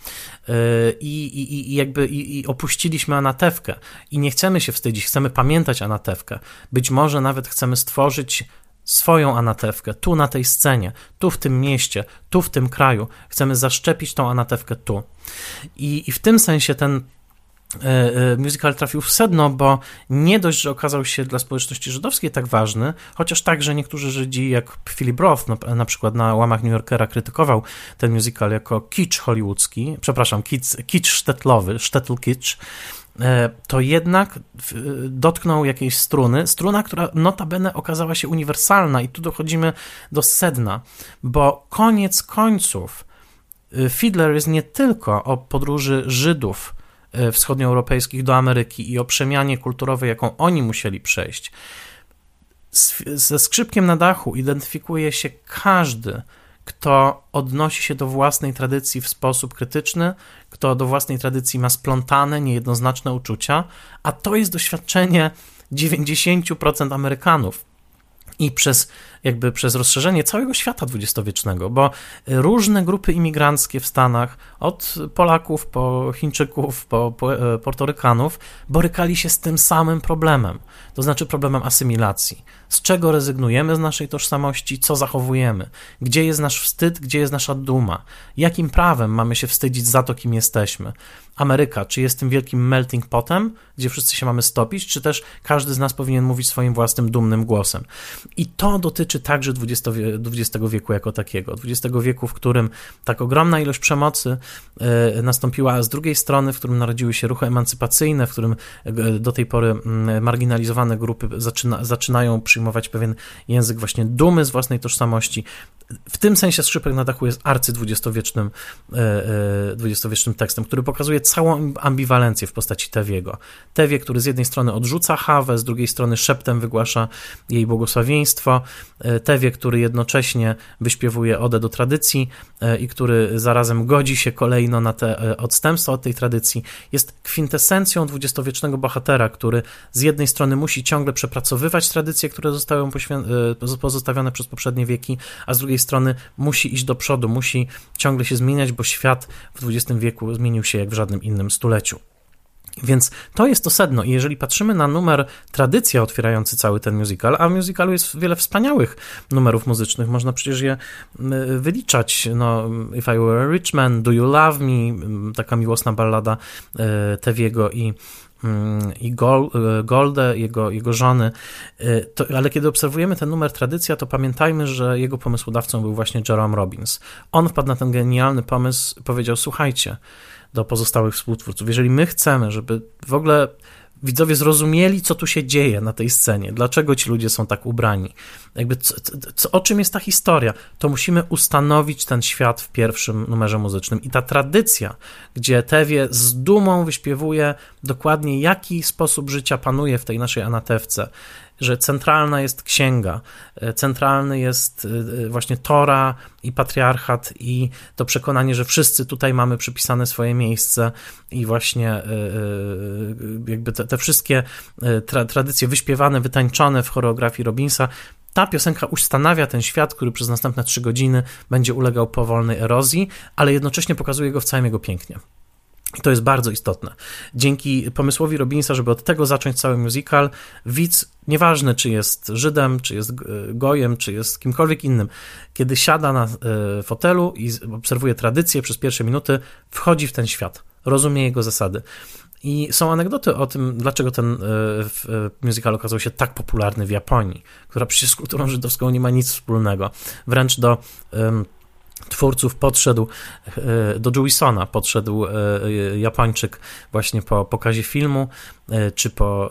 i, i, i jakby i, i opuściliśmy Anatewkę i nie chcemy się wstydzić, chcemy pamiętać Anatewkę. Być może nawet chcemy stworzyć swoją Anatewkę tu na tej scenie, tu w tym mieście, tu w tym kraju. Chcemy zaszczepić tą Anatewkę tu. I, i w tym sensie ten E, e, musical trafił w sedno, bo nie dość, że okazał się dla społeczności żydowskiej tak ważny, chociaż także niektórzy Żydzi, jak Philip Roth na, na przykład na łamach New Yorkera krytykował ten musical jako kicz hollywoodzki, przepraszam, kicz, kicz sztetlowy, sztetl kicz, to jednak dotknął jakiejś struny, struna, która notabene okazała się uniwersalna i tu dochodzimy do sedna, bo koniec końców Fiddler jest nie tylko o podróży Żydów E, wschodnioeuropejskich do Ameryki i o przemianie kulturowej, jaką oni musieli przejść. Ze skrzypkiem na dachu identyfikuje się każdy, kto odnosi się do własnej tradycji w sposób krytyczny, kto do własnej tradycji ma splątane, niejednoznaczne uczucia, a to jest doświadczenie 90% Amerykanów i przez jakby przez rozszerzenie całego świata dwudziestowiecznego, bo różne grupy imigranckie w Stanach, od Polaków po Chińczyków, po, po e, Portorykanów, borykali się z tym samym problemem, to znaczy problemem asymilacji. Z czego rezygnujemy z naszej tożsamości, co zachowujemy, gdzie jest nasz wstyd, gdzie jest nasza duma, jakim prawem mamy się wstydzić za to, kim jesteśmy. Ameryka, czy jest tym wielkim melting potem, gdzie wszyscy się mamy stopić, czy też każdy z nas powinien mówić swoim własnym dumnym głosem. I to dotyczy także XX wieku jako takiego. XX wieku, w którym tak ogromna ilość przemocy e, nastąpiła, a z drugiej strony, w którym narodziły się ruchy emancypacyjne, w którym e, do tej pory mm, marginalizowane grupy zaczyna, zaczynają przyjmować pewien język właśnie dumy z własnej tożsamości. w tym sensie Skrzypek na dachu jest arcy dwudziestowiecznym, dwudziestowiecznym tekstem, który pokazuje całą ambiwalencję w postaci Tewiego. Tewie, który z jednej strony odrzuca Hawę, z drugiej strony szeptem wygłasza jej błogosławieństwo. Tewie, który jednocześnie wyśpiewuje odę do tradycji i który zarazem godzi się kolejno na te odstępstwa od tej tradycji, jest kwintesencją dwudziestowiecznego bohatera, który z jednej strony musi ciągle przepracowywać tradycje, które zostały pozostawione przez poprzednie wieki, a z drugiej strony musi iść do przodu, musi ciągle się zmieniać, bo świat w XX wieku zmienił się jak w żadnym innym stuleciu. Więc to jest to sedno i jeżeli patrzymy na numer tradycja otwierający cały ten musical, a w musicalu jest wiele wspaniałych numerów muzycznych, można przecież je wyliczać, no If I Were a Rich Man, Do You Love Me, taka miłosna ballada e, Tewiego i i Goldę, jego, jego żony. E, to, ale kiedy obserwujemy ten numer Tradycja, to pamiętajmy, że jego pomysłodawcą był właśnie Jerome Robbins. On wpadł na ten genialny pomysł, powiedział: Słuchajcie, do pozostałych współtwórców. Jeżeli my chcemy, żeby w ogóle widzowie zrozumieli, co tu się dzieje na tej scenie, dlaczego ci ludzie są tak ubrani, jakby co, co, o czym jest ta historia, to musimy ustanowić ten świat w pierwszym numerze muzycznym. I ta tradycja, gdzie Tewie z dumą wyśpiewuje dokładnie, jaki sposób życia panuje w tej naszej anatewce, że centralna jest księga, e, centralny jest e, e, właśnie Tora i patriarchat i to przekonanie, że wszyscy tutaj mamy przypisane swoje miejsce i właśnie jakby te, te wszystkie tra tradycje wyśpiewane, wytańczone w choreografii Robinsa, ta piosenka ustanawia ten świat, który przez następne trzy godziny będzie ulegał powolnej erozji, ale jednocześnie pokazuje go w całym jego pięknie. I to jest bardzo istotne. Dzięki pomysłowi Robinsa, żeby od tego zacząć cały musical, widz, nieważne czy jest Żydem, czy jest gojem, czy jest kimkolwiek innym, kiedy siada na e, fotelu i obserwuje tradycję przez pierwsze minuty, wchodzi w ten świat, rozumie jego zasady. I są anegdoty o tym, dlaczego ten e, e, musical okazał się tak popularny w Japonii, która przecież z kulturą żydowską nie ma nic wspólnego. Wręcz do twórców podszedł e, do Jewisona, podszedł e, Japończyk właśnie po pokazie filmu, e, czy, po,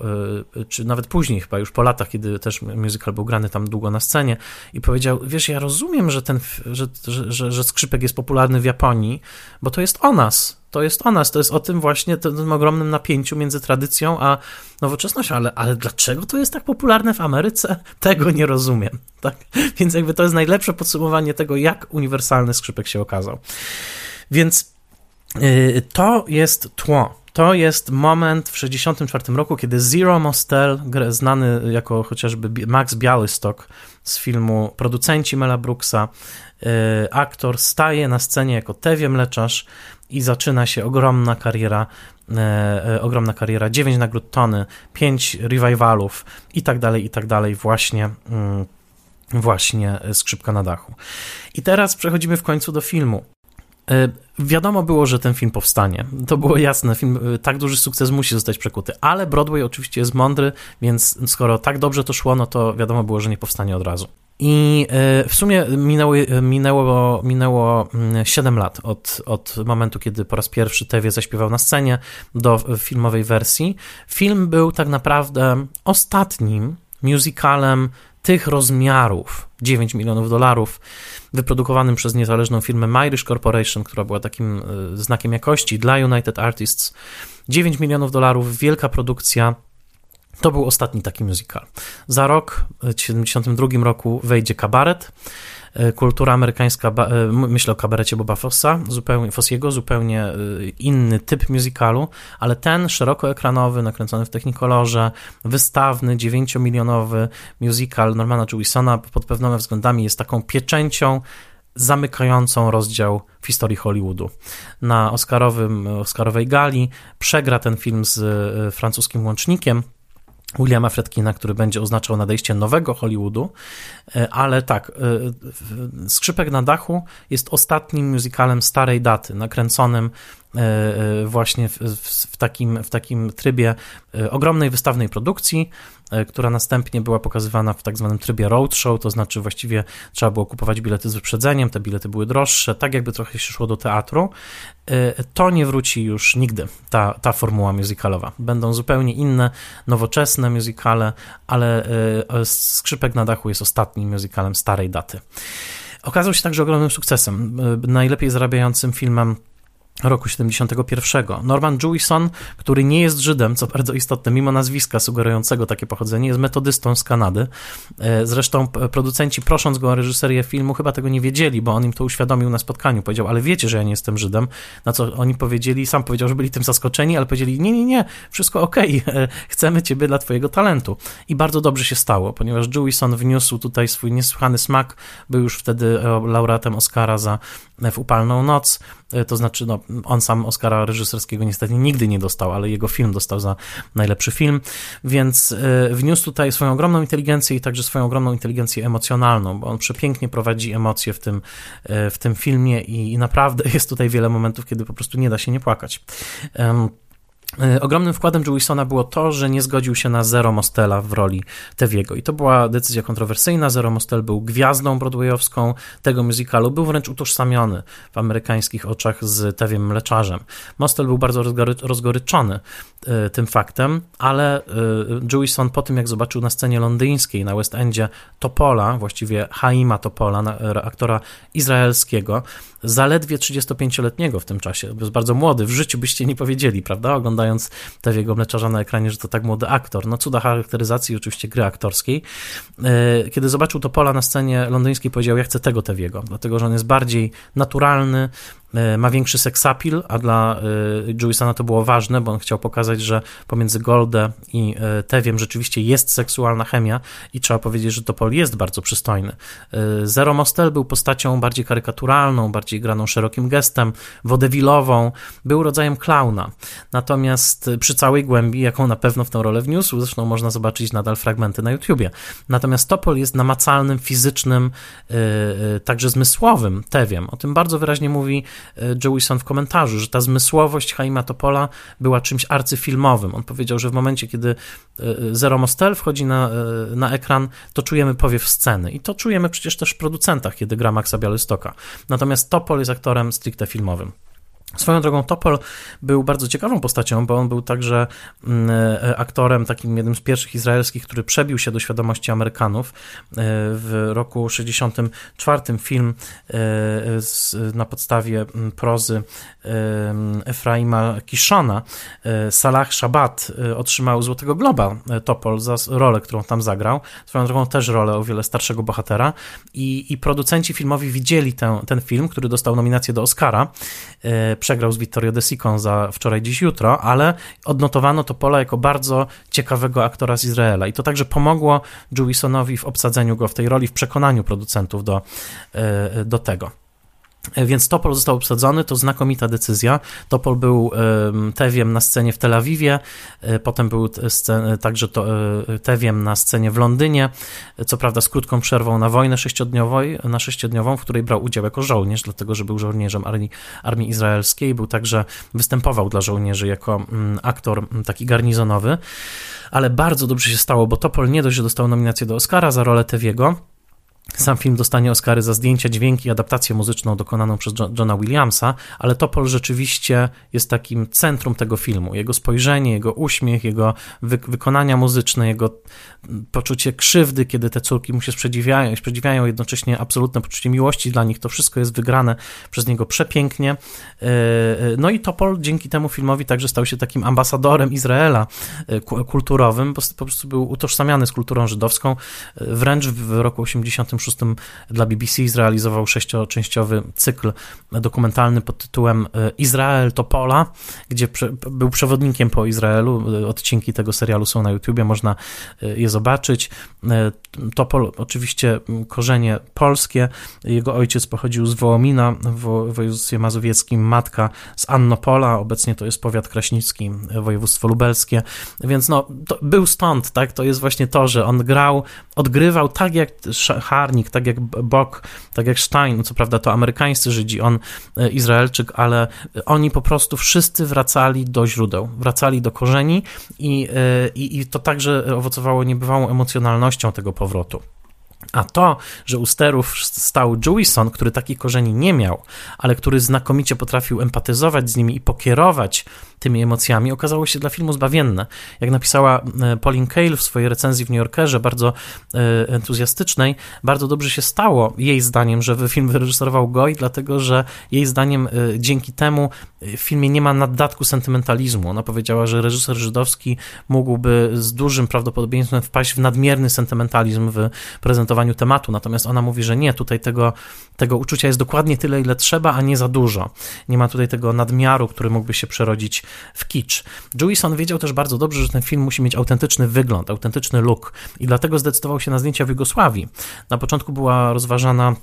czy nawet później, chyba już po latach, kiedy też musical był grany tam długo na scenie i powiedział, wiesz, ja rozumiem, że ten, że, że, że, że skrzypek jest popularny w Japonii, bo to jest o nas, to jest o nas, to jest o tym właśnie, tym ogromnym napięciu między tradycją a nowoczesnością, ale, ale dlaczego to jest tak popularne w Ameryce? Tego nie rozumiem, tak? Więc jakby to jest najlepsze podsumowanie tego, jak uniwersalny skrzypek się okazał. Więc yy, to jest tło, to jest moment w 1964 roku, kiedy Zero Mostel, znany jako chociażby Max Białystok z filmu Producenci Mela Brooksa, yy, aktor staje na scenie jako Tewie Mleczarz i zaczyna się ogromna kariera, e, e, ogromna kariera, 9 nagród Tony, 5 revivalów i tak dalej, i tak dalej, właśnie, mm, właśnie Skrzypka na dachu. I teraz przechodzimy w końcu do filmu. E, wiadomo było, że ten film powstanie. To było jasne. Film, e, tak duży sukces musi zostać przekuty, ale Broadway oczywiście jest mądry, więc skoro tak dobrze to szło, no to wiadomo było, że nie powstanie od razu. I e, w sumie minęły, minęło, minęło 7 mm, lat od, od momentu, kiedy po raz pierwszy Tewie zaśpiewał na scenie do filmowej wersji. Film był tak naprawdę ostatnim musicalem tych rozmiarów 9 milionów dolarów, wyprodukowanym przez niezależną firmę Myrish Corporation, która była takim e, znakiem jakości dla United Artists. 9 milionów dolarów, wielka produkcja to był ostatni taki musical. Za rok, w 1972 roku, wejdzie kabaret. E, kultura amerykańska, e, myślę o kabarecie Boba Fossa, zupełnie, Fossiego, zupełnie e, inny typ musicalu, ale ten szerokoekranowy, nakręcony w technikolorze, wystawny, 9-milionowy musical Normana Jewisona pod pewnymi względami jest taką pieczęcią zamykającą rozdział w historii Hollywoodu. Na Oscarowym, Oscarowej gali przegra ten film z francuskim łącznikiem, Williama Fredkina, który będzie oznaczał nadejście nowego Hollywoodu, e, ale tak, e, Skrzypek na dachu jest ostatnim musicalem starej daty, nakręconym e, właśnie w, w, takim, w takim trybie ogromnej wystawnej produkcji, która następnie była pokazywana w tak zwanym trybie roadshow, to znaczy właściwie trzeba było kupować bilety z wyprzedzeniem, te bilety były droższe, tak jakby trochę się szło do teatru. To nie wróci już nigdy, ta, ta formuła musicalowa. Będą zupełnie inne, nowoczesne musicale, ale Skrzypek na dachu jest ostatnim musicalem starej daty. Okazał się także ogromnym sukcesem, najlepiej zarabiającym filmem roku 71. Norman Jewison, który nie jest Żydem, co bardzo istotne, mimo nazwiska sugerującego takie pochodzenie, jest metodystą z Kanady. E, zresztą producenci, prosząc go o reżyserię filmu, chyba tego nie wiedzieli, bo on im to uświadomił na spotkaniu. Powiedział, ale wiecie, że ja nie jestem Żydem. Na co oni powiedzieli, sam powiedział, że byli tym zaskoczeni, ale powiedzieli, nie, nie, nie, wszystko okej, okay. chcemy ciebie dla twojego talentu. I bardzo dobrze się stało, ponieważ Jewison wniósł tutaj swój niesłychany smak, był już wtedy e, laureatem Oscara za e, W upalną noc, to znaczy, no, on sam Oscara reżyserskiego niestety nigdy nie dostał, ale jego film dostał za najlepszy film, więc e, wniósł tutaj swoją ogromną inteligencję i także swoją ogromną inteligencję emocjonalną, bo on przepięknie prowadzi emocje w tym, e, w tym filmie i naprawdę jest tutaj wiele momentów, kiedy po prostu nie da się nie płakać. E, ogromnym wkładem Jewisona było to, że nie zgodził się na Zero Mostela w roli Tewiego i to była decyzja kontrowersyjna. Zero Mostel był gwiazdą broadwayowską tego musicalu, był wręcz utożsamiony w amerykańskich oczach z Tewiem Mleczarzem. Mostel był bardzo rozgoryczony e, tym faktem, ale e, Jewison po tym, jak zobaczył na scenie londyńskiej, na West Endzie Topola, właściwie Haima Topola, aktora izraelskiego, zaledwie 35-letniego w tym czasie, jest bardzo młody, w życiu byście nie powiedzieli, prawda, oglądając Tewiego Mleczarza na ekranie, że to tak młody aktor. No cuda charakteryzacji oczywiście gry aktorskiej. E, kiedy zobaczył Topola na scenie londyńskiej, powiedział, ja chcę tego Tewiego, dlatego, że on jest bardziej naturalny, ma większy seksapil, a dla e, Jewisona to było ważne, bo on chciał pokazać, że pomiędzy Goldę i e, Tewiem rzeczywiście jest seksualna chemia i trzeba powiedzieć, że Topol jest bardzo przystojny. Zero Mostel był postacią bardziej karykaturalną, bardziej graną szerokim gestem, wodewilową, był rodzajem klauna. Natomiast przy całej głębi, jaką na pewno w tę rolę wniósł, zresztą można zobaczyć nadal fragmenty na YouTubie. Natomiast Topol jest namacalnym, fizycznym, także zmysłowym Tewiem. O tym bardzo wyraźnie mówi E, Jewison w komentarzu, że ta zmysłowość Haima Topola była czymś arcyfilmowym. On powiedział, że w momencie, kiedy e, Zero Mostel wchodzi na, e, na ekran, to czujemy powiew sceny. I to czujemy przecież też w producentach, kiedy gra Maxa Bialystoka. Natomiast Topol jest aktorem stricte filmowym. Swoją drogą Topol był bardzo ciekawą postacią, bo on był także mm, e, aktorem, takim jednym z pierwszych izraelskich, który przebił się do świadomości Amerykanów. E, w roku 64 film e, na podstawie mm, prozy Efraima Kishona, Salah Shabbat otrzymał Złotego Globa Topol za rolę, którą tam zagrał. Swoją drogą też rolę o wiele starszego bohatera i, i producenci filmowi widzieli ten, ten film, który dostał nominację do Oscara przegrał z Vittorio De Sicą za wczoraj, dziś, jutro, ale odnotowano to Pola jako bardzo ciekawego aktora z Izraela i to także pomogło Jewisonowi w obsadzeniu go w tej roli, w przekonaniu producentów do, e, do tego. Więc Topol został obsadzony, to znakomita decyzja. Topol był Tewiem na scenie w Tel Awiwie, e, potem był scen, także to, e, Tewiem na scenie w Londynie, co prawda z krótką przerwą na wojnę na sześciodniową, w której brał udział jako żołnierz, dlatego że był żołnierzem armii, armii izraelskiej, był także, występował dla żołnierzy jako mm, aktor mm, taki garnizonowy, ale bardzo dobrze się stało, bo Topol nie dość, że dostał nominację do Oscara za rolę Tewiego, sam film dostanie Oscary za zdjęcia, dźwięki, adaptację muzyczną dokonaną przez Johna Williamsa, ale Topol rzeczywiście jest takim centrum tego filmu. Jego spojrzenie, jego uśmiech, jego wy wykonania muzyczne, jego poczucie krzywdy, kiedy te córki mu się sprzeciwiają i jednocześnie absolutne poczucie miłości dla nich, to wszystko jest wygrane przez niego przepięknie. E, e, no i Topol dzięki temu filmowi także stał się takim ambasadorem Izraela e, kulturowym, po prostu był utożsamiany z kulturą żydowską. Wręcz w roku 86 dla BBC zrealizował sześcioczęściowy cykl dokumentalny pod tytułem Izrael Topola, gdzie był przewodnikiem po Izraelu. Odcinki tego serialu są na YouTubie, można je zobaczyć. E, Topol oczywiście korzenie polskie. Jego ojciec pochodził z Wołomina w województwie mazowieckim, matka z Annopola, obecnie to jest powiat kraśnicki, województwo lubelskie, więc no, był stąd, tak, to jest właśnie to, że on grał, odgrywał tak jak Tak jak Bok, tak jak Stein, co prawda to amerykańscy Żydzi, on e, Izraelczyk, ale oni po prostu wszyscy wracali do źródeł, wracali do korzeni i, e, i, i to także owocowało nie niebywałą emocjonalnością tego powrotu. A to, że u sterów stał Jewison, który takich korzeni nie miał, ale który znakomicie potrafił empatyzować z nimi i pokierować tymi emocjami, okazało się dla filmu zbawienne. Jak napisała e, Pauline Kael w swojej recenzji w New Yorkerze, bardzo e, entuzjastycznej, bardzo dobrze się stało jej zdaniem, że film wyreżyserował Goy, dlatego że jej zdaniem dzięki temu w filmie nie ma naddatku sentymentalizmu. Ona powiedziała, że reżyser żydowski mógłby z dużym prawdopodobieństwem wpaść w nadmierny sentymentalizm w prezentowaniu tematu, natomiast ona mówi, że nie, tutaj tego, tego uczucia jest dokładnie tyle, ile trzeba, a nie za dużo. Nie ma tutaj tego nadmiaru, który mógłby się przerodzić w kicz. Jewison wiedział też bardzo dobrze, że ten film musi mieć autentyczny wygląd, autentyczny look i dlatego zdecydował się na zdjęcia w Jugosławii. Na początku była rozważana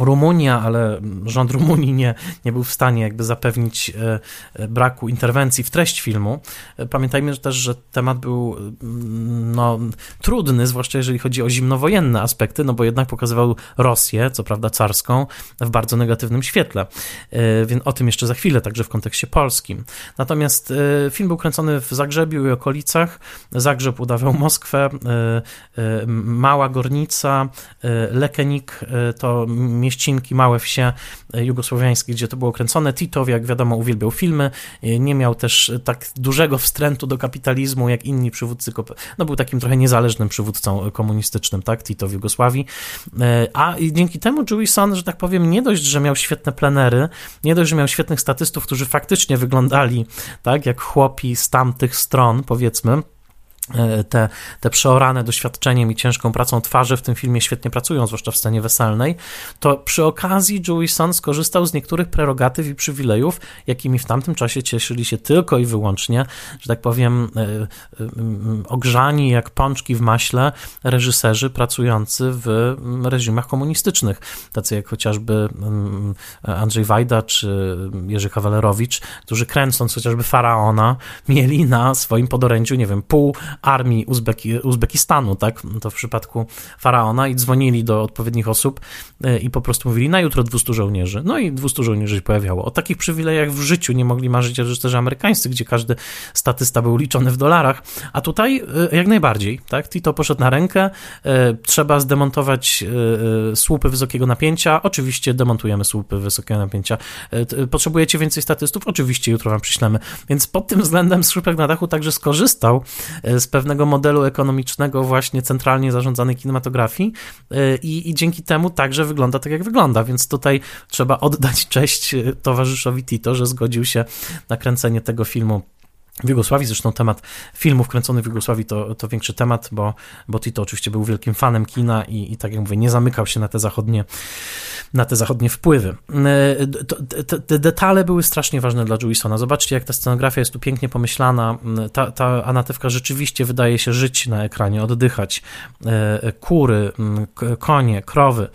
Rumunia, ale rząd Rumunii nie, nie był w stanie jakby zapewnić e, e, braku interwencji w treść filmu. E, pamiętajmy też, że temat był mm, no, trudny, zwłaszcza jeżeli chodzi o zimnowojenne aspekty, no bo jednak pokazywał Rosję, co prawda carską, w bardzo negatywnym świetle. Więc o tym jeszcze za chwilę, także w kontekście polskim. Natomiast film był kręcony w Zagrzebiu i okolicach. Zagrzeb udawał Moskwę, Mała Gornica, Lekenik to mieścinki, małe wsie e, jugosłowiańskie, gdzie to było kręcone. Tito, jak wiadomo, uwielbiał filmy, e, nie miał też tak dużego wstrętu do kapitalizmu, jak inni przywódcy, no był takim trochę niezależnym przywódcą komunistycznym, tak, Tito w Jugosławii, e, a dzięki temu Jewison, że tak powiem, nie dość, że miał świetne plenery, nie dość, że miał świetnych statystów, którzy faktycznie wyglądali, tak, jak chłopi z tamtych stron, powiedzmy, E, te, te przeorane doświadczeniem i ciężką pracą twarzy w tym filmie świetnie pracują, zwłaszcza w scenie weselnej, to przy okazji Jewison skorzystał z niektórych prerogatyw i przywilejów, jakimi w tamtym czasie cieszyli się tylko i wyłącznie, że tak powiem, e, e, ogrzani jak pączki w maśle reżyserzy pracujący w reżimach komunistycznych, tacy jak chociażby Andrzej Wajda czy Jerzy Kawalerowicz, którzy kręcąc chociażby Faraona mieli na swoim podorędziu, nie wiem, pół armii Uzbeki, Uzbekistanu, tak? To w przypadku faraona i dzwonili do odpowiednich osób e, i po prostu mówili na jutro 200 żołnierzy. No i 200 żołnierzy się pojawiało. O takich przywilejach w życiu nie mogli marzyć reżyserzy amerykańscy, gdzie każdy statysta był liczony w dolarach, a tutaj e, jak najbardziej, tak? Tito poszedł na rękę, e, trzeba zdemontować słupy wysokiego napięcia, oczywiście demontujemy słupy wysokiego napięcia. Potrzebujecie więcej statystów? Oczywiście jutro wam przyślemy. Więc pod tym względem Skrzypek na dachu także skorzystał z pewnego modelu ekonomicznego właśnie centralnie zarządzanej kinematografii y, i, i dzięki temu także wygląda tak, jak wygląda, więc tutaj trzeba oddać cześć towarzyszowi Tito, że zgodził się na kręcenie tego filmu w Jugosławii. Zresztą temat filmów kręconych w Jugosławii to, to większy temat, bo, bo Tito oczywiście był wielkim fanem kina i, i tak jak mówię, nie zamykał się na te zachodnie, na te zachodnie wpływy. E, te, te detale były strasznie ważne dla Jewisona. Zobaczcie, jak ta scenografia jest tu pięknie pomyślana. Ta, ta anatewka rzeczywiście wydaje się żyć na ekranie, oddychać. E, kury, konie, krowy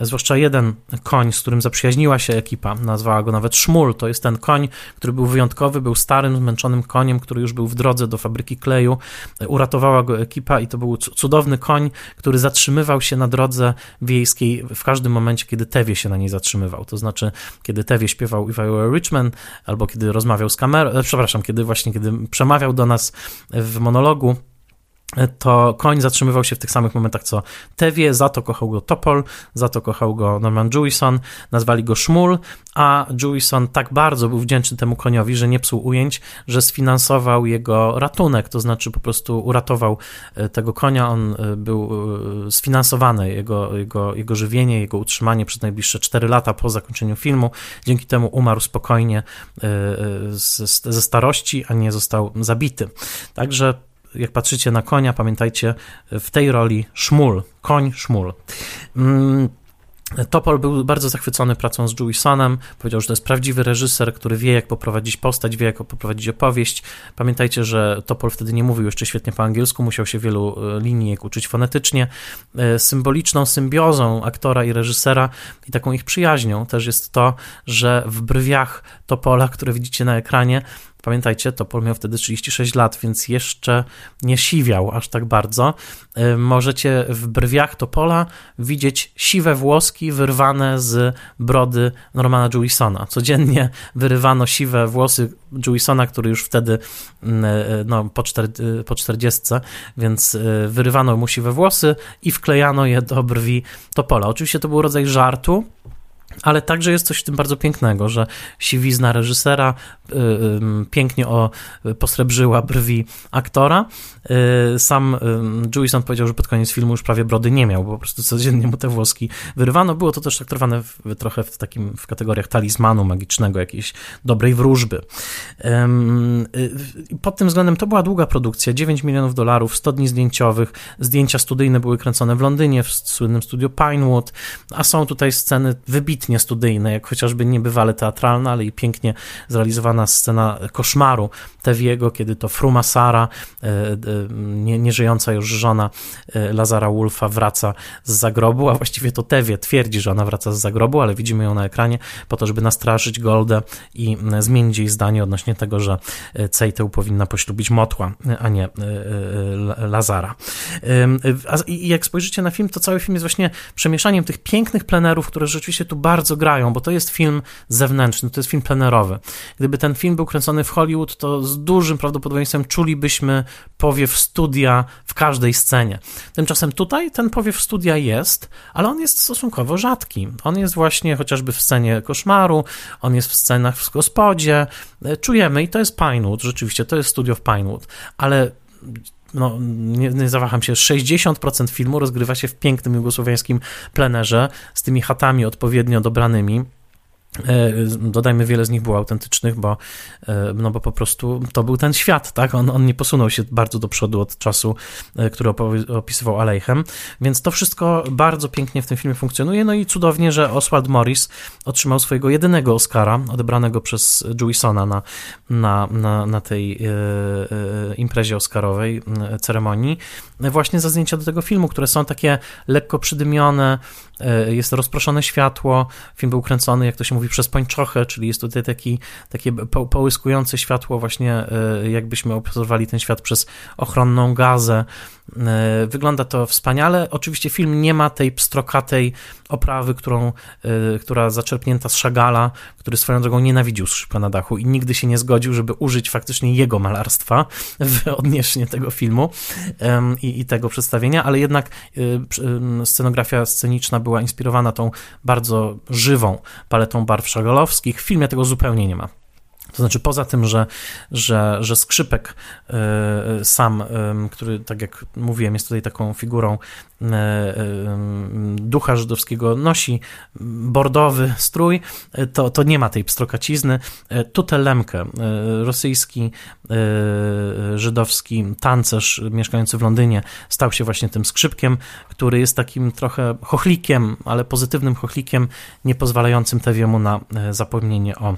zwłaszcza jeden koń, z którym zaprzyjaźniła się ekipa, nazwała go nawet Szmul, to jest ten koń, który był wyjątkowy, był starym, zmęczonym koniem, który już był w drodze do fabryki kleju, uratowała go ekipa i to był cudowny koń, który zatrzymywał się na drodze wiejskiej w każdym momencie, kiedy Tewie się na niej zatrzymywał, to znaczy, kiedy Tewie śpiewał If I Were Richmond, albo kiedy rozmawiał z kamerą, e, przepraszam, kiedy właśnie, kiedy przemawiał do nas w monologu, to koń zatrzymywał się w tych samych momentach co Tewie, za to kochał go Topol, za to kochał go Norman Jewison, nazwali go Szmul, a Jewison tak bardzo był wdzięczny temu koniowi, że nie psuł ujęć, że sfinansował jego ratunek, to znaczy po prostu uratował e, tego konia, on e, był e, sfinansowany, jego, jego, jego żywienie, jego utrzymanie przez najbliższe 4 lata po zakończeniu filmu, dzięki temu umarł spokojnie ze starości, a nie został zabity. Także jak patrzycie na konia, pamiętajcie w tej roli szmul, koń szmul. Mm, Topol był bardzo zachwycony pracą z Jewisonem. Powiedział, że to jest prawdziwy reżyser, który wie, jak poprowadzić postać, wie, jak poprowadzić opowieść. Pamiętajcie, że Topol wtedy nie mówił jeszcze świetnie po angielsku, musiał się wielu e, linijek uczyć fonetycznie. E, symboliczną symbiozą aktora i reżysera i taką ich przyjaźnią też jest to, że w brwiach Topola, które widzicie na ekranie, Pamiętajcie, Topol miał wtedy 36 lat, więc jeszcze nie siwiał aż tak bardzo. Y, możecie w brwiach Topola widzieć siwe włoski wyrwane z brody Normana Jewisona. Codziennie wyrywano siwe włosy Jewisona, który już wtedy mm, y, no, po, czter, y, po 40, więc wyrywano mu siwe włosy i wklejano je do brwi Topola. Oczywiście to był rodzaj żartu, ale także jest coś w tym bardzo pięknego, że siwizna reżysera y, y, pięknie o, posrebrzyła brwi aktora. Y, sam Jewison powiedział, że pod koniec filmu już prawie brody nie miał, bo po prostu codziennie mu te włoski wyrywano. Było to też traktowane w, trochę w takim w kategoriach talizmanu magicznego, jakiejś dobrej wróżby. Pod tym względem to była długa produkcja, 9 milionów dolarów, 100 dni zdjęciowych, zdjęcia studyjne były kręcone w Londynie, w słynnym studio Pinewood, a są tutaj sceny wybitne wybitnie studyjne, jak chociażby niebywale teatralna, ale i pięknie zrealizowana scena koszmaru Tewiego, kiedy to Fruma Sara, e, e, nie, nieżyjąca już żona e, Lazara Wolfa wraca z zagrobu, a właściwie to Tewie twierdzi, że ona wraca z zagrobu, ale widzimy ją na ekranie po to, żeby nastraszyć Goldę i zmienić jej zdanie odnośnie tego, że Cejteł powinna poślubić Motła, a nie Lazara. I jak spojrzycie na film, to cały film jest właśnie przemieszaniem tych pięknych plenerów, które rzeczywiście tu bardzo grają, bo to jest film zewnętrzny, to jest film plenerowy. Gdyby ten film był kręcony w Hollywood, to z dużym prawdopodobieństwem czulibyśmy powiew studia w każdej scenie. Tymczasem tutaj ten powiew studia jest, ale on jest stosunkowo rzadki. On jest właśnie chociażby w scenie koszmaru, on jest w scenach w gospodzie. Czujemy i to jest Pinewood, rzeczywiście, to jest studio w Pinewood, ale no, nie, nie zawaham się, 60% filmu rozgrywa się w pięknym jugosłowiańskim plenerze z tymi chatami odpowiednio dobranymi. E, dodajmy, wiele z nich było autentycznych, bo, e, no bo po prostu to był ten świat, tak? On, on nie posunął się bardzo do przodu od czasu, e, który opisywał Aleichem, więc to wszystko bardzo pięknie w tym filmie funkcjonuje. No i cudownie, że Oswald Morris otrzymał swojego jedynego Oscara, odebranego przez Jewisona na, na, na, na tej imprezie Oscarowej, ceremonii, właśnie za zdjęcia do tego filmu, które są takie lekko przydymione, jest rozproszone światło, film był kręcony, jak to się mówi, przez pończochę, czyli jest tutaj taki, takie połyskujące światło, właśnie e, jakbyśmy obserwowali ten świat przez ochronną gazę. E, wygląda to wspaniale. Oczywiście film nie ma tej pstrokatej oprawy, którą, e, która zaczerpnięta z Szagala, który swoją drogą nienawidził skrzypka na dachu i nigdy się nie zgodził, żeby użyć faktycznie jego malarstwa w odniesieniu tego filmu i, i tego przedstawienia, ale jednak scenografia sceniczna była inspirowana tą bardzo żywą paletą barw szagalowskich. W filmie tego zupełnie nie ma. To znaczy, poza tym, że, że, że skrzypek y, sam, y, który, tak jak mówiłem, jest tutaj taką figurą y, ducha żydowskiego, nosi bordowy strój, to, to nie ma tej pstrokacizny. Tutelemkę, rosyjski, żydowski tancerz mieszkający w Londynie, stał się właśnie tym skrzypkiem, który jest takim trochę chochlikiem, ale pozytywnym chochlikiem, nie pozwalającym Tewiemu na zapomnienie o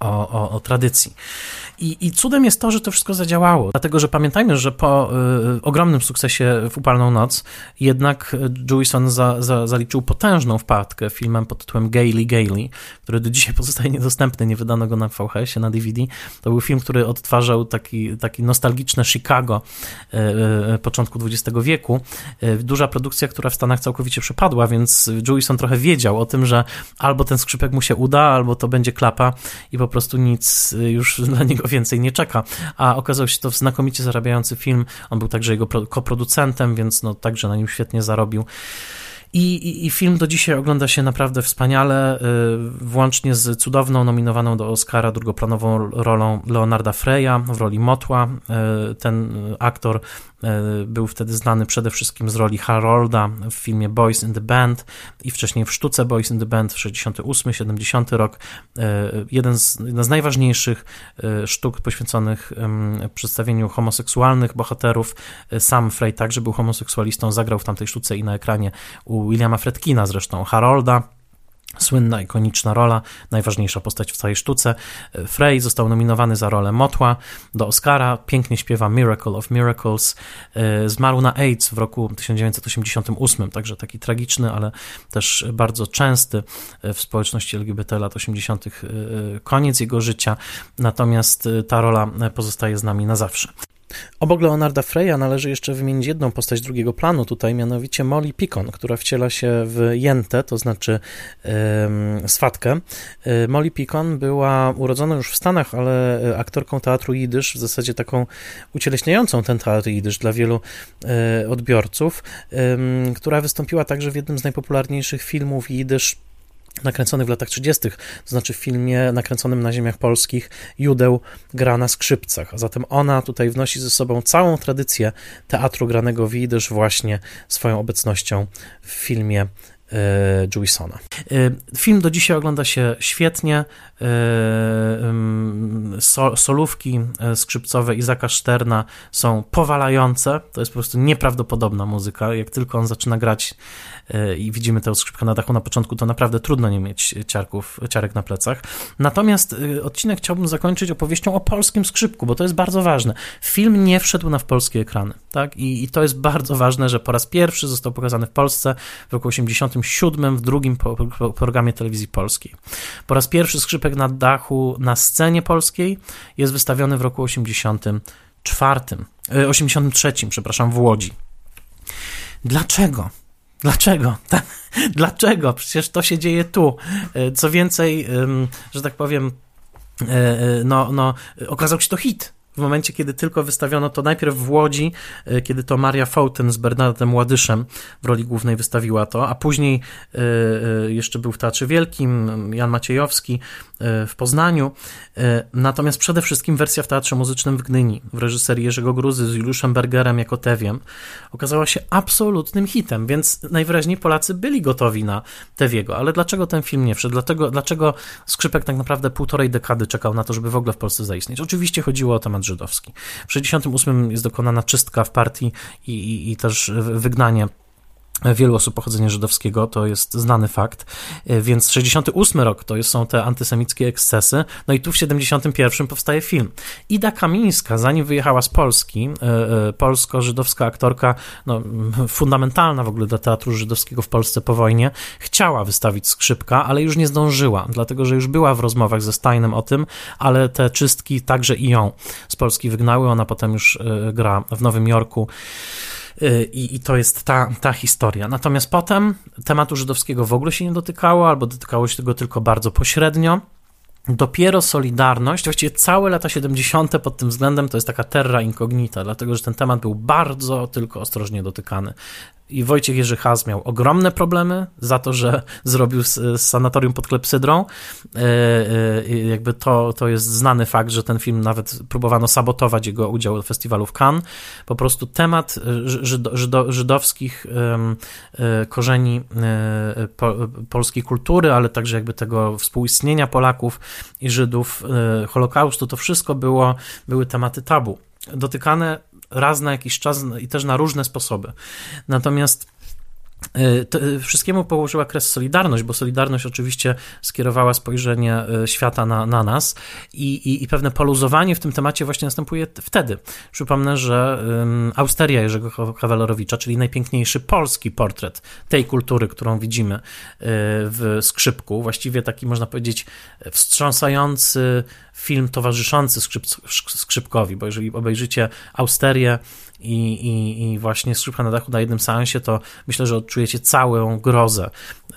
o, o, o, tradycji. I, I cudem jest to, że to wszystko zadziałało, dlatego że pamiętajmy, że po y, ogromnym sukcesie w Upalną Noc jednak Jewison za, za, zaliczył potężną wpadkę filmem pod tytułem Gaily Gaily, który do dzisiaj pozostaje niedostępny, nie wydano go na VHS-ie, na DVD. To był film, który odtwarzał taki, taki nostalgiczne Chicago y, y, początku XX wieku. Y, duża produkcja, która w Stanach całkowicie przepadła, więc Jewison trochę wiedział o tym, że albo ten skrzypek mu się uda, albo to będzie klapa i po prostu nic już dla niego więcej nie czeka. A okazał się to znakomicie zarabiający film. On był także jego koproducentem, więc no, także na nim świetnie zarobił. I, i, I, film do dzisiaj ogląda się naprawdę wspaniale, y, włącznie z cudowną nominowaną do Oscara drugoplanową rolą Leonarda Freya w roli Motła. Y, ten aktor y, był wtedy znany przede wszystkim z roli Harolda w filmie Boys in the Band i wcześniej w sztuce Boys in the Band w 68-70 rok. Jeden z, jedna z najważniejszych sztuk poświęconych przedstawieniu homoseksualnych bohaterów. Sam Frey także był homoseksualistą, zagrał w tamtej sztuce i na ekranie u Williama Fredkina zresztą, Harolda, Słynna, ikoniczna rola, najważniejsza postać w całej sztuce. Frey został nominowany za rolę Motła do Oscara, pięknie śpiewa Miracle of Miracles. E, zmarł na AIDS w roku 1988, także taki tragiczny, ale też bardzo częsty w społeczności LGBT lat 80. E, koniec jego życia, natomiast ta rola pozostaje z nami na zawsze. Obok Leonarda Freya należy jeszcze wymienić jedną postać drugiego planu tutaj, mianowicie Molly Picon, która wciela się w Jentę, to znaczy yy, swatkę. Yy, Molly Picon była urodzona już w Stanach, ale e, aktorką teatru jidysz, w zasadzie taką ucieleśniającą ten teatr jidysz dla wielu yy, odbiorców, która wystąpiła także w jednym z najpopularniejszych filmów jidysz nakręcony w latach 30., to znaczy w filmie nakręconym na ziemiach polskich, Judeł gra na skrzypcach. A zatem ona tutaj wnosi ze sobą całą tradycję teatru granego w jidysz właśnie swoją obecnością w filmie E, Jewisona. E, film do dzisiaj ogląda się świetnie. E, solówki skrzypcowe Izaka Szterna są powalające. To jest po prostu nieprawdopodobna muzyka. Jak tylko on zaczyna grać i widzimy tę skrzypkę na dachu na początku, to naprawdę trudno nie mieć ciarków, ciarek na plecach. Natomiast odcinek chciałbym zakończyć opowieścią o polskim skrzypku, bo to jest bardzo ważne. Film nie wszedł na w polskie ekrany, tak? I, i to jest bardzo ważne, że po raz pierwszy został pokazany w Polsce w roku 80 siódmym w drugim programie telewizji polskiej. Po raz pierwszy skrzypek na dachu na scenie polskiej jest wystawiony w roku 84, 83, e, przepraszam, w Łodzi. Dlaczego? Dlaczego? Dlaczego? Przecież to się dzieje tu. E, co więcej, że tak powiem, e, no, no, okazał się to hit w momencie, kiedy tylko wystawiono to najpierw w Łodzi, e, kiedy to Maria Fountain z Bernardem Ładyszem w roli głównej wystawiła to, a później e, e, jeszcze był w Teatrze Wielkim Jan Maciejowski w Poznaniu. Natomiast przede wszystkim wersja w Teatrze Muzycznym w Gdyni w reżyserii Jerzego Gruzy z Juliuszem Bergerem jako Tewiem okazała się absolutnym hitem, więc najwyraźniej Polacy byli gotowi na Tewiego. Ale dlaczego ten film nie wszedł? Dlaczego, dlaczego Skrzypek tak naprawdę półtorej dekady czekał na to, żeby w ogóle w Polsce zaistnieć? Oczywiście chodziło o temat żydowski. W 1968 jest dokonana czystka w partii i, i, i też wygnanie wielu osób pochodzenia żydowskiego, to jest znany fakt, więc 68 rok to są te antysemickie ekscesy, no i tu w 71 powstaje film. Ida Kamińska, zanim wyjechała z Polski, e, e, polsko-żydowska aktorka, no, fundamentalna w ogóle dla teatru żydowskiego w Polsce po wojnie, chciała wystawić Skrzypka, ale już nie zdążyła, dlatego, że już była w rozmowach ze Steinem o tym, ale te czystki także i ją z Polski wygnały, ona potem już e, gra w Nowym Jorku, I, I, to jest ta, ta historia. Natomiast potem tematu żydowskiego w ogóle się nie dotykało, albo dotykało się tego tylko bardzo pośrednio. Dopiero Solidarność, właściwie całe lata 70. pod tym względem to jest taka terra incognita, dlatego że ten temat był bardzo tylko ostrożnie dotykany i Wojciech Jerzy Haz miał ogromne problemy za to, że zrobił z, sanatorium pod klepsydrą. E, e, jakby to, to jest znany fakt, że ten film nawet próbowano sabotować jego udział w festiwalu w Cannes. Po prostu temat żydo, żydo, żydowskich e, korzeni polskiej kultury, ale także jakby tego współistnienia Polaków i Żydów, Holokaustu, to wszystko było, były tematy tabu dotykane raz na jakiś czas i też na różne sposoby. Natomiast E, to e, wszystkiemu położyła kres Solidarność, bo Solidarność oczywiście skierowała spojrzenie e, świata na, na nas i, i, i pewne poluzowanie w tym temacie właśnie następuje wtedy. Przypomnę, że Austeria Jerzego Kawalerowicza, czyli najpiękniejszy polski portret tej kultury, którą widzimy w Skrzypku, właściwie taki można powiedzieć wstrząsający film towarzyszący skrzyp, Skrzypkowi, bo jeżeli obejrzycie Austerię i, i, i właśnie Skrzypka na dachu na jednym seansie, to myślę, że odczujecie całą grozę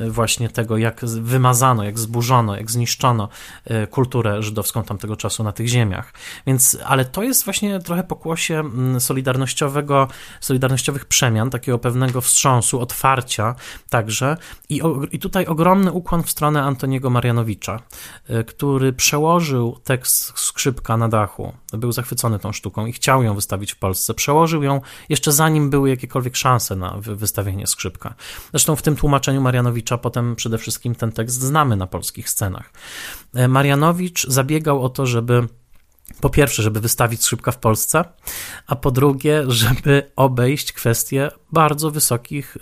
właśnie tego, jak wymazano, jak zburzono, jak zniszczono e, kulturę żydowską tamtego czasu na tych ziemiach. Więc, ale to jest właśnie trochę pokłosie mm, solidarnościowego, solidarnościowych przemian, takiego pewnego wstrząsu, otwarcia także i, i tutaj ogromny ukłon w stronę Antoniego Marianowicza, e, który przełożył tekst Skrzypka na dachu, był zachwycony tą sztuką i chciał ją wystawić w Polsce, przełożył ją jeszcze zanim były jakiekolwiek szanse na wystawienie skrzypka. Zresztą w tym tłumaczeniu Marianowicza potem przede wszystkim ten tekst znamy na polskich scenach. E, Marianowicz zabiegał o to, żeby po pierwsze, żeby wystawić skrzypka w Polsce, a po drugie, żeby obejść kwestię bardzo wysokich